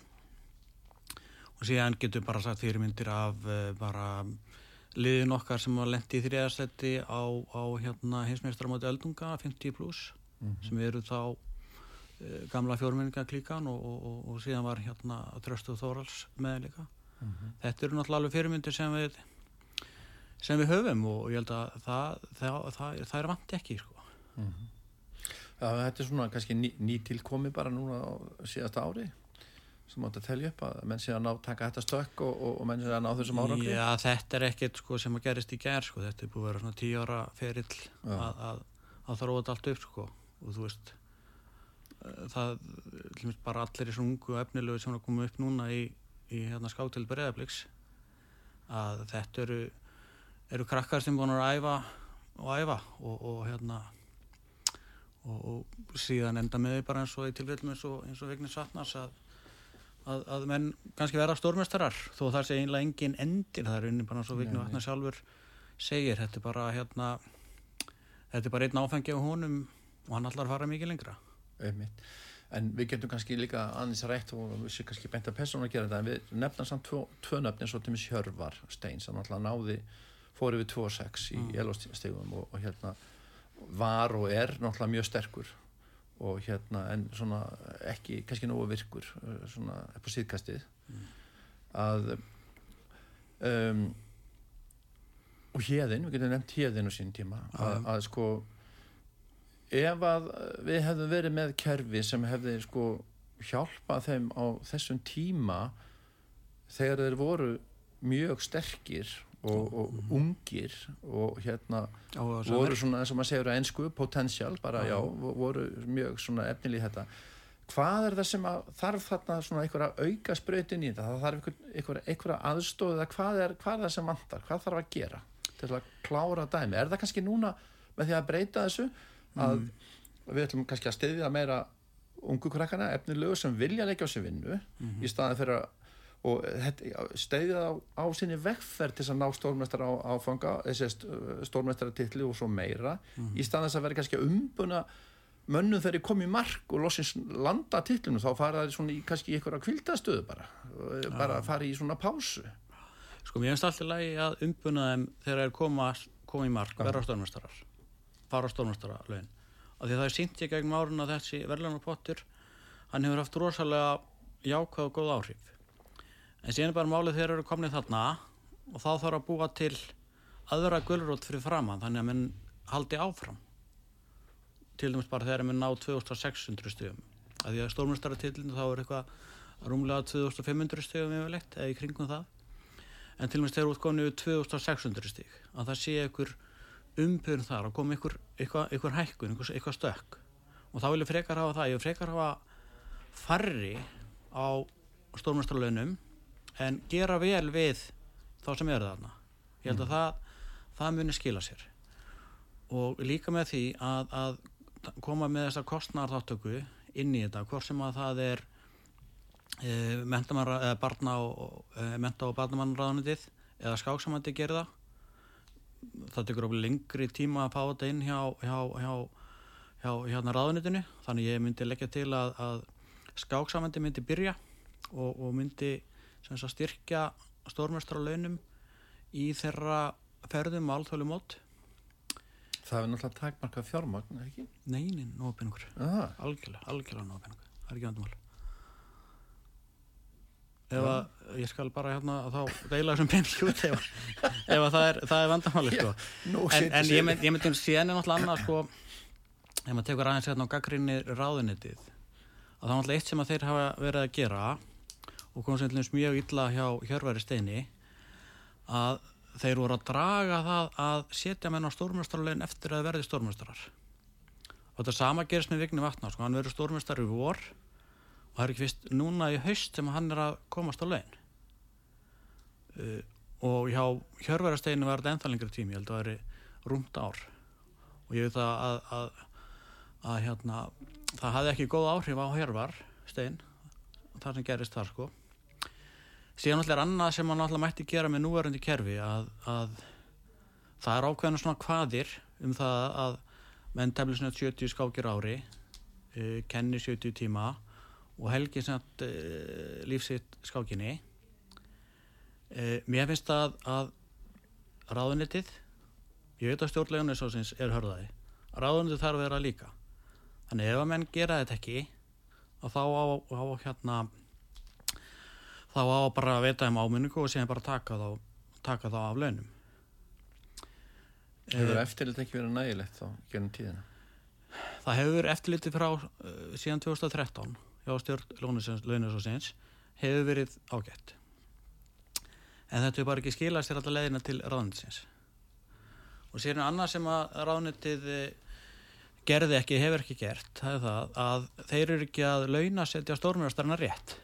og síðan getur bara sagt fyrirmyndir af uh, bara liðin okkar sem var lendi í þriðarsletti á, á hérna hinsmeistaramóti Eldunga 50 pluss sem eru þá gamla fjórmenninga klíkan og, og, og, og síðan var hérna Tröstu Þórals með líka þetta eru náttúrulega alveg fyrirmyndir sem við sem við höfum og ég held að það, það, það, það er vant ekki sko. Já, þetta er svona kannski ný, ný tilkomi bara núna á síðasta ári sem átt að telja upp að menn sé að ná taka þetta stökk og, og, og menn sé að ná þessum árangri Já, þetta er ekkert sko, sem að gerist í gær sko. þetta er búið að vera svona tíu ára ferill að, að, að þróa þetta allt upp sko. og þú veist eh, það bara allir þessu ungu og efnilegu sem er að koma upp núna í, í hérna, skátil breyðabliks að þetta eru eru krakkar sem búin að æfa og æfa og, og hérna og, og síðan enda með því bara eins og í tilfellum eins og, og Vignis Vatnars að, að, að menn kannski vera stórmestarar þó það sé einlega engin endir það er unni bara eins og nei. Vatnars sjálfur segir, þetta er bara hérna þetta er bara einn áfengi á honum og hann allar fara mikið lengra Einmitt. En við getum kannski líka aðeins rætt og við séum kannski beint að persónu að gera þetta en við nefnum samt tvö, tvö nöfn eins og til mis Hjörvar Stein sem alltaf náði fór yfir 2-6 í mm. elostegum og, og hérna var og er náttúrulega mjög sterkur og hérna en svona ekki kannski nógu virkur uh, svona upp á síðkastið að um, og hérðin, við getum nefnt hérðin á sín tíma að, að sko ef að við hefðum verið með kerfi sem hefði sko hjálpað þeim á þessum tíma þegar þeir voru mjög sterkir og, og ungir og hérna og voru svona eins og maður segir á ennsku potential, bara Já. já, vo- voru mjög svona efnilið þetta. Hvað er það sem að þarf þarna svona einhverja auka sprautin í þetta það þarf einhver, einhverja, einhverja aðstóð eða hvað er, hvað er það sem vantar, hvað þarf að gera til að klára dæmi, er það kannski núna með því að breyta þessu að við ætlum kannski að styðja meira ungu krakkana, efnilegu sem vilja leggja á sig vinnu í staðin fyrir að og stegið á, á sinni vegferð til að ná stórmestara á, áfanga þessi stórmestara titli og svo meira í staðan þess að vera kannski umbuna mönnum þegar ég kom í mark og loksins landa titlinu þá fara það svona í kannski í einhverja kvildastöðu bara bara fara í svona pásu. Sko mér finnst alltaf lagi að umbuna þeim þegar þeir koma, koma í mark, vera stórmestarar, fara stórmestara laun. Af því að það er sínt ég gegnum árun að þessi verðlunarpottur, hann hefur haft rosalega jákvæð og góð áhrif. En síðan er bara málið þeir eru komnið þarna og þá þarf að búa til aðra gulrót fyrir framann, þannig að menn haldi áfram. Til dæmis bara þegar menn ná 2600 stugum. að því að stórmjöstaratillinu þá er eitthvað rúmlega 2500 stegum yfirleitt eða í kringum það en til með þegar útgóðinu 2600 steg að það sé einhver umbyrn þar að koma einhver, einhver, einhver hækkun, einhver, einhver stökk. Og þá vil ég frekar hafa það, ég vil frekar hafa farri á stórmjöstralaunum en gera vel við þá sem eru þarna. Ég held að mm. það, það muni skila sér. Og líka með því að, að koma með þessa kostnarþáttöku inn í þetta, hvort sem að það er e, eða barna og, e, menta og barnamannraðanitið eða skáksamandi gerða það tekur okkur lengri tíma að fá þetta inn hjá, hjá, hjá, hjá hérna raðanitinu þannig ég myndi leggja til að, að skáksamandi myndi byrja og, og myndi styrkja stórmestra launum í þeirra ferðum alþjóðlu mót Það er náttúrulega takmarka fjármagn, ekki? Neinin, nópenningur. Algjörlega, algjörlega nópenningur. Það er ekki vandamál. Ef að, ég skal bara hérna þá deila þessum penning út ef, [LAUGHS] ef að það er, er vandamáli, sko. Já, en en ég myndi mynd, að síðan er náttúrulega annað, sko, ef maður tekur aðeins hérna á gaggrinni ráðunitið, að það er náttúrulega eitt sem að þeir hafa verið að gera og komið sem mjög illa hjá Hjörværi steini, að þeir voru að draga það að setja menn á stórmjöstrarlegin eftir að verði stórmjöstrar og þetta sama gerist með Vigni Vatnar sko, hann verður stórmjöstrar í vor. og það er ekki vist núna í haust sem hann er að komast á legin uh, og hjá Hjörverasteginu var þetta ennþá lengri tími, ég held að það er rúmt ár. Og ég veit að, að, að, að hérna, það hafði ekki góð áhrif á Hjörvarstegin það sem gerist þar sko. Síðan alltaf er annað sem hann alltaf mætti gera með núverandi kerfi að, að það er ákveðinu svona hvaðir um það að menn tefnir svona 70 skákir ári uh, kenni 70 tíma og helgi svona uh, lífsitt skákinni. Uh, mér finnst það að ráðunitið ég veit að stjórnlegunni svo sinns er hörðaði ráðunitið þarf að vera líka. Þannig ef að menn gera þetta ekki og þá á, á hérna þá á bara að veita um áminningu og síðan bara taka þá, taka þá af launum. Hefur eftirlit ekki verið nægilegt þá gennum tíðina? Það hefur eftirliti frá uh, síðan 2013 hjá stjórn launasósins hefur verið ágætt. En þetta er bara ekki skilast til alltaf leðina til ráðnitsins og síðan annað sem að ráðnitið eh, gerði ekki, hefur ekki gert það er það að þeir eru ekki að launa setja stórmjörnstarna rétt.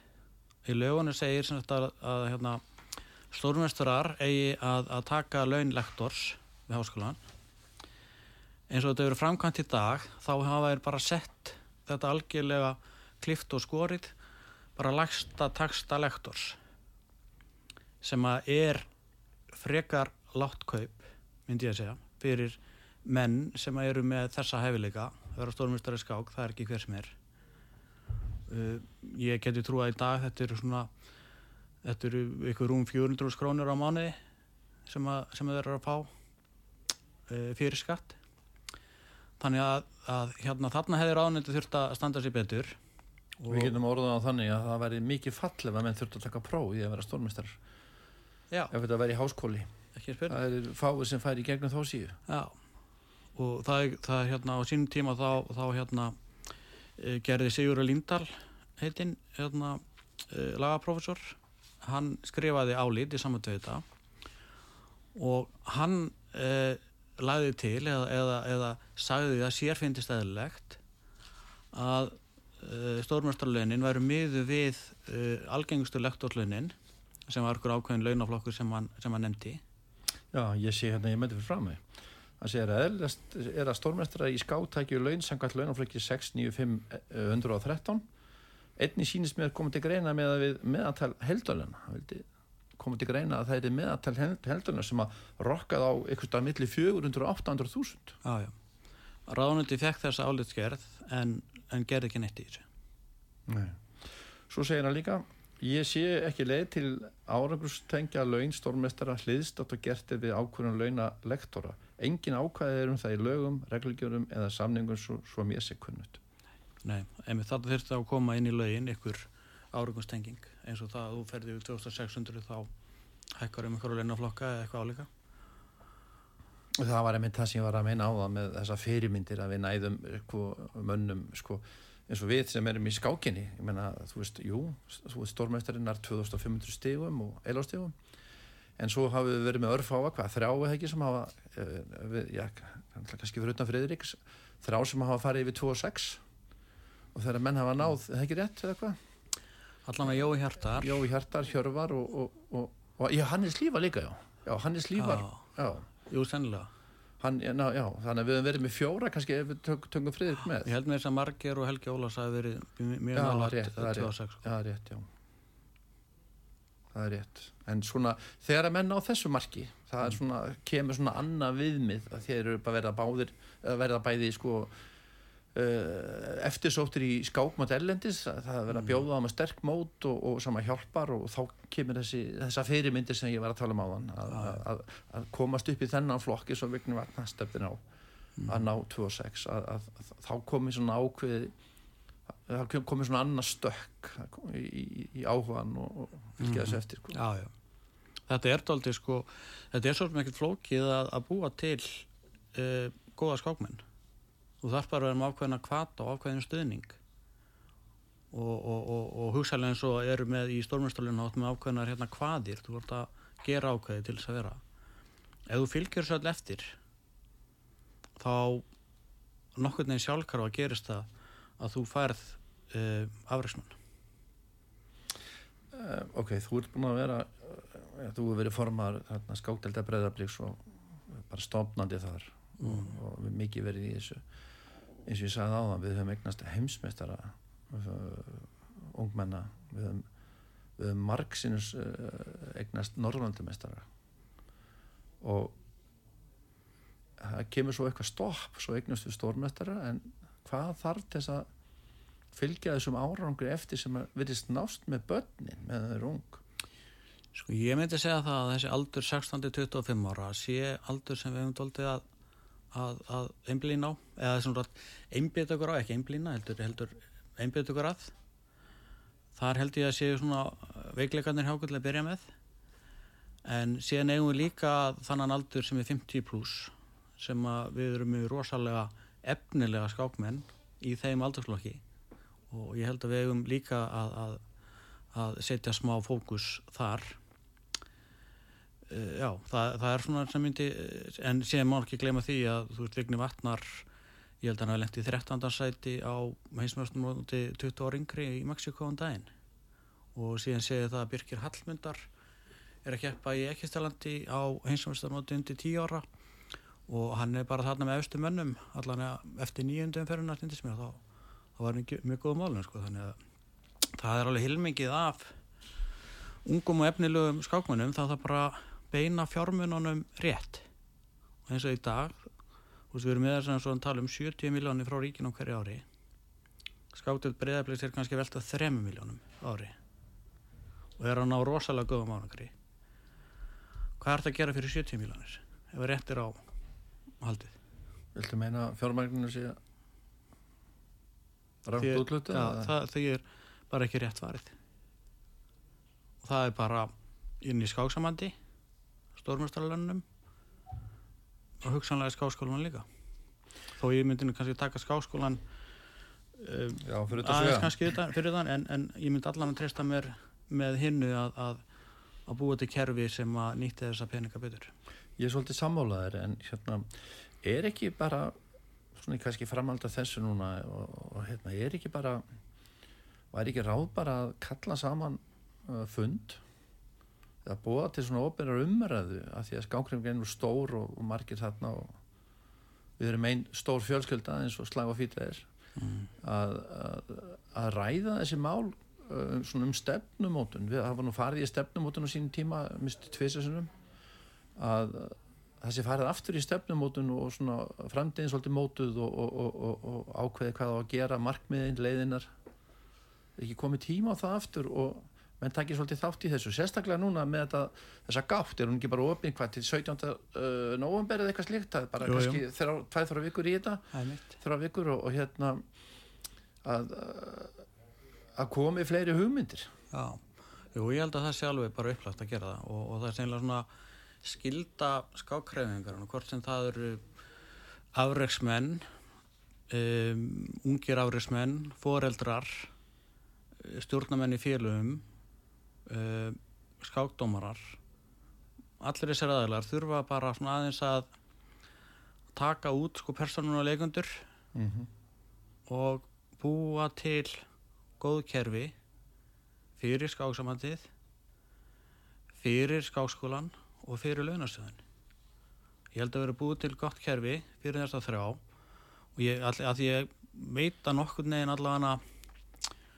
Í lögunum segir að, að, hérna, stórmestrar eigi að, að taka launlektors við háskólan eins og þetta eru framkvæmt í dag þá hafa þeir bara sett þetta algjörlega klift og skorið bara lagsta taksta lektors sem að er frekar látt kaup myndi ég að segja fyrir menn sem eru með þessa hefileika vera stórmestari skák, það er ekki hver sem er. Uh, ég geti trú að í dag þetta eru svona þetta eru ykkur rúm 400 krónur á mánuði sem, að, sem þeir eru að fá uh, fyrir skatt þannig að, að hérna þarna hefur ánætti þurft að standa sér betur Við getum orðað á þannig að það væri mikið fall ef að menn þurft að taka próf í að vera stórmestar ef þetta væri í háskóli. Það er fáið sem fær í gegnum þá síðu. Já. Og það er, það er hérna á sínum tíma þá, þá hérna Eh, gerði Sigur Lindahl heitinn hérna, eh, lagaprofessor hann skrifaði álít í samantöðu þetta og hann eh, lagði til eða, eða, eða sagði að sér finnist eðlilegt að eh, stórmjörstarlaunin væru miðu við eh, algengustu lektorlaunin sem var okkur ákveðin launaflokkur sem hann, sem hann nefndi. Já, ég sé hérna, ég myndi fyrir fram mig. Það segir að er að stórmestara í skátækju laun sangat launaflöki 69513 einni sínist með komið til greina með að við meðantal heldalina komið til greina að það er meðantal heldalina sem að rokkað á eitthvað stað millir 400 og 800.000 Jájá, ráðundi fekk þess álitsgerð en, en gerði ekki neitt í þessu Nei. Svo segir hann líka Ég sé ekki leið til árangurstengja laun stórmestara hliðstátt og gertir við ákvörðun launa lektora engin ákvæðið er um það í lögum, reglugjörum eða samningum svo, svo mér sé kunnut. Nei, emi þetta þurfti að koma inn í lögin ykkur árangustenging eins og það að þú ferði við 2600 þá hækkar um ykkur launaflokka eða eitthvað álíka. Það var einmitt það sem ég var að meina á það með þessa fyrirmyndir að við næðum sko, mönnum sko, eins og við sem erum í skákinni. Ég menna, þú veist, jú stórmæstarinn er 2500 stigum og eilástigum en svo hafum við verið með örfáa, hvað, þrjá eða ekki sem hafa, uh, við, já, kannski fyrir utan Friðriks, þrjá sem hafa farið yfir 2 og 6 og þegar menn hafa náð, það ekki rétt eða hvað? Allan að Jói Hjartar. Jói Hjartar, Hjörvar og, og, og, og já, Hannes Lífa líka, já. Já, Hannes Lífar, já, Jú, sennilega. Hann, ná, já þannig að við höfum verið með fjóra kannski ef við tök, tökum Friðrik með. Ég held með þess að Marger og Helgi Ólafs hafi verið mjög Já, nálægt rétt, það er 26, rétt, sko. já, rétt, já. Það er rétt. En svona, þegar að menn á þessu marki það er svona, kemur svona annað viðmið að þeir eru bara verða báðir að verða bæði sko eftirsóttir í skákmátt erlendis að það er verið að bjóða á með sterk mót og, og sama hjálpar og þá kemur þessi, þessa fyrirmyndir sem ég var að tala um áðan að, að, að, að komast upp í þennan flokki svo viknum vatna stefnir á að ná 2-6 að, að, að þá komið svona ákveði það komið svona annað stökk í, í, í áhugan og, og fylgja þessu eftir sko. Já, já. Þetta er dálítið sko þetta er svolítið ekkert flókið að, að búa til uh, góða skákmenn þú þarf bara að vera með ákveðina kvata og ákveðin stuðning. Og, og, og, og hugsalega eins og eru með í stórmjöstalinu átt með ákveðinar hérna kvaðir. Þú vart að gera ákveði til þess að vera. Ef þú fylgjur svo all eftir þá nokkur neginn sjálfkar að gerist það að þú færð uh, afreiksmann uh, ok, þú ert búin að vera uh, þú hefur verið formar skákdelda breðablíks og bara stofnandi þar. Mm. og, og mikið verið í þessu eins og ég sagði áðan, við höfum eignast heimsmeistara ungmenna. Við höfum, höfum margsinus eignast norrlandumestara og það kemur svo eitthvað stopp svo eignast við stórmestara en hvað þarf þess að fylgja þessum árangri eftir sem verðist nást með börnin með þeir ung? Sko ég myndi segja það að þessi aldur 16-25 ára sé aldur sem við hefum doldið að, að, að einblýna á eða svona einbjöð okkur á, ekki einblýna heldur, heldur einbjöð okkur að. Þar held ég að séu svona veikleikarnir hjákvöldlega að byrja með. En síðan eigum við líka þannan aldur sem er 50 pluss sem við erum mjög rosalega efnilega skákmenn í þeim aldurslokki og ég held að við eigum líka að, að, að setja smá fókus þar já, það, það er svona sem myndi, en síðan má ekki glema því að þú veist, Vigni Vatnar ég held að hann hafi lengt í 13. sæti á heimsmjöstum móti 20 ári yngri í Mexiko um daginn. Og síðan segir það að Birkir Hallmundar er að keppa í Ekkistalandi á heimsmjöstum móti undir 10 ára. Og hann er bara þarna með austu mönnum allan eftir nýjundum fyrir nættindis mér. Þá, þá var hann mjög góð málun sko, þannig að það er alveg hilmingið af ungum og efnilegum skákmönnum. Þá það bara beina fjármununum rétt. Og eins og í dag þú veist við erum með þess að tala um 70 miljónir frá ríkinum hverju ári. Skáktöld breyðarbleis er kannski veltað 3 miljónum ári. Og er hann á rosalega góðum ánangri hvað er þetta að gera fyrir 70 miljónir ef það réttir á haldið? Viltu meina fjármagninu sé rámt útlutu? Já, það, það er bara ekki rétt varið og það er bara inn í skáksamandi stórmjöstarlönnum og hugsanlega skáskólan líka. Þó ég myndi nú kannski taka skáskólan um, Já, fyrir aðeins kannski utan, fyrir þann en, en ég myndi allan að treysta mér með hinnu að, að, að búa til kerfi sem að nýtti þessa peninga betur. Ég er svolítið sammálaður en hérna, er ekki bara svona kannski framhald af þessu núna og, og hérna, er ekki bara var ekki ráð bara að kalla saman uh, fund eða búa til svona óbyrjar umræðu af því að skákringin er stór og, og margir þarna og við erum einn stór fjölskylda eins og slag og fýta er. Mm. að, að, að ræða þessi mál uh, svona um stefnumótun. Við hafa nú farið í stefnumótun á sínum tíma misti tvisasunum að sé farið aftur í stefnumótun og svona framtíðin svolítið mótuð og, og, og, og ákveði hvað á að gera markmiðin, leiðinar ekki komið tíma á það aftur og menn takkir svolítið þátt í þessu sérstaklega núna með þetta, þessa gátt er hún ekki bara opinn hvað til 17. Uh, november eða eitthvað slíkt, það er bara jú, kannski þrjá, tvæð þrjá vikur í þetta. Þrjá vikur og, og hérna að, að komi fleiri hugmyndir. Já, jú, ég held að það sé alveg bara upplagt að gera það og, og það er sennilega svona skilda skákræfingar hvort sem það eru afreiksmenn um, ungir árismenn, foreldrar, eh, stjórnamenn í félögum, um, skákdómarar, allir þessar aðeinar þurfa bara svona aðeins að taka út sko personun og leikundur Mm -hmm. og búa til góð kerfi fyrir skáksamandið, fyrir skákskólan og fyrir launastöðun. Ég held að vera búið til gott kerfi fyrir þess að þrjá og ég, all, að ég veit að nokkur neginn allavega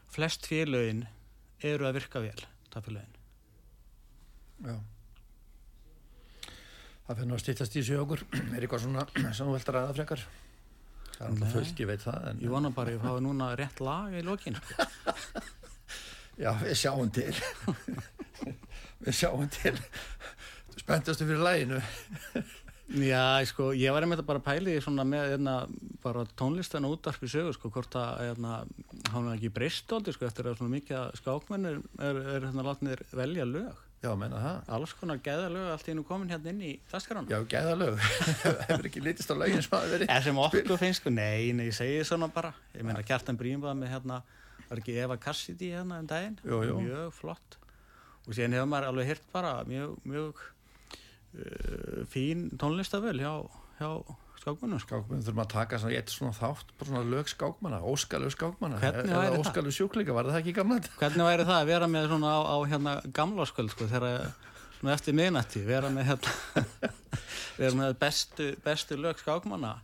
flest félögin eru að virka vel, það félögin. Já. Það fyrir að stýttast í sig okkur. [CLEARS THROAT] Er eitthvað svona [CLEARS THROAT] sem þú vilt ræða frekar? Það er alltaf fullt, ég veit það. En, Ég vona bara að ég fái núna rétt lag í lokin. Sko. [LAUGHS] Já, við sjáum til. [LAUGHS] við sjáum til. Spenntastu fyrir læginu. [LAUGHS] Já, sko, ég var einmitt að bara pæli svona með einna, bara tónlistan og útarpi sögur, sko, hvort að einna, hann er ekki breyst aldrei, sko, eftir að svona mikið skákmenn er, er, er hérna látnir velja lög. Já, menna það. Alls konar geða lög allt í einu komin hérna inn í dasgránu. Já, gæða lög. [LAUGHS] Hefur ekki litist á lögin sem hafa verið. Eða sem okkur finnst, sko, nei, nei, ég segi svona bara. Ég meina, Kjartan Brínbað með hérna, var ekki Eva Cassidy hérna um daginn? Jú, jú. Mjög flott. Og síðan hefur maður alveg hirt bara mjög, mjög uh, fín tónlistavöl hjá, hjá skákmennum, sko. Skákmenn þurfum að taka svona, eitt svona þátt, bara svona lög skákmanna, óskalög skákmanna. Eða? Óskalög sjúklinga, var það ekki gamla [LAUGHS] þetta? Hvernig væri það að vera með svona á, á hérna gamla skuld sko þegar svona eftir miðnætti vera með hérna [LAUGHS] vera með bestu, bestu lög skákmanna.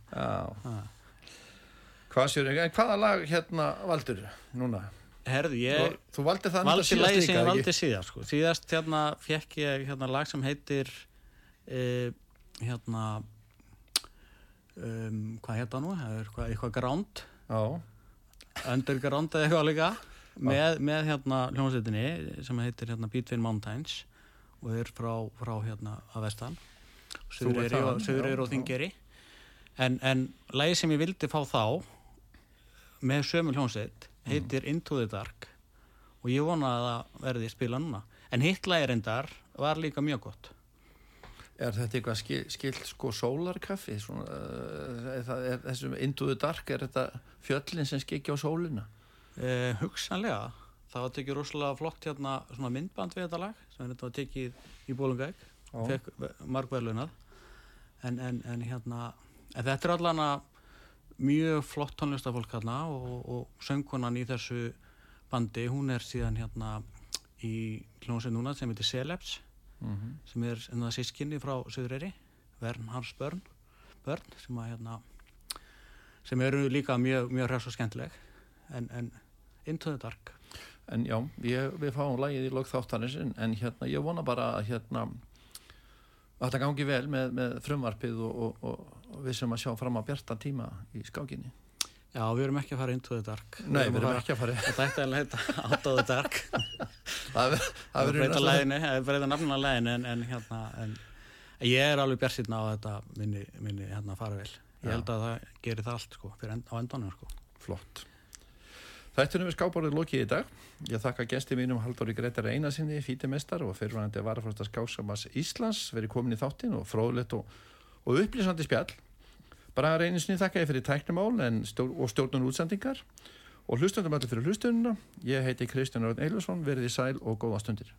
Hvað séu, en hvaða lag hérna valdur núna? Herðu, ég Þú, þú valdi það valdi síðast líka, ég valdi síðast sko síðast hérna fekk ég hérna lag sem heitir uh, hérna um, hvað hérna nú, er eitthvað, eitthvað Já, underground eða eitthvað líka. Með, með hérna hljómsveitinni sem heitir hérna Beatwin Mountains og er frá, frá hérna að vestan. Ert Suðureyri og, Þingeri en, en lagi sem ég vildi fá þá með sömu hljómsveit heitir Into the Dark og ég vona að það verði spila núna. En hitt lagi reyndar var líka mjög gott er þetta eitthvað skil, skilt sko sólarkaffi? Er þessum the Dark, er þetta fjöllin sem skikja á sólina? Eh, hugsanlega, það var tekið rosalega flott hérna svona myndband við þetta lag sem þetta var tekið í Bólungæk fekk margverlunað en, en, en hérna en þetta er allan að mjög flott tónlistafólk hérna og, og söngkonan í þessu bandi hún er síðan hérna í hljómsveit núna sem heitir Celebs Mm sem er enna sískinni frá Suðureyri Vern Hans Börn, Börn sem að hérna sem eru líka mjög, mjög hress og skemmtileg en, en Into the Dark En já, ég, við fáum lagið í lók þáttanins en, en hérna, ég vona bara að hérna að þetta gangi vel með, með frumvarpið og, og, og, og við sem að sjá fram á bjarta tíma í skákinni. Já, við erum ekki að fara Into the Dark Nei, við erum ekki að fara Þetta ætti að heita Out of the Dark [LAUGHS] Það ver- það Það verður breyta læginu, það breyta nafnuna læginu en, en hérna en, ég er alveg björnsýtna á þetta minni, minni hérna fara vel ég held að það gerir það allt sko end, á endanum sko Flott. Þættunum við skáparið lokið í dag. Ég þakka gesti mínum Halldóri Gretar Einarsinni, fítimestar og fyrirvæðandi varafrösta skásamas Íslands verið komin í þáttin og fróðlegt og, og upplýsandi spjall. Bara reyninsni þakka ég fyrir tæknumál en stjórn, og stjórnun útsendingar og hlustundum allir fyrir hlustununa. Ég heiti Kristján Örn Eilusson, verið í sæl og góða stundir.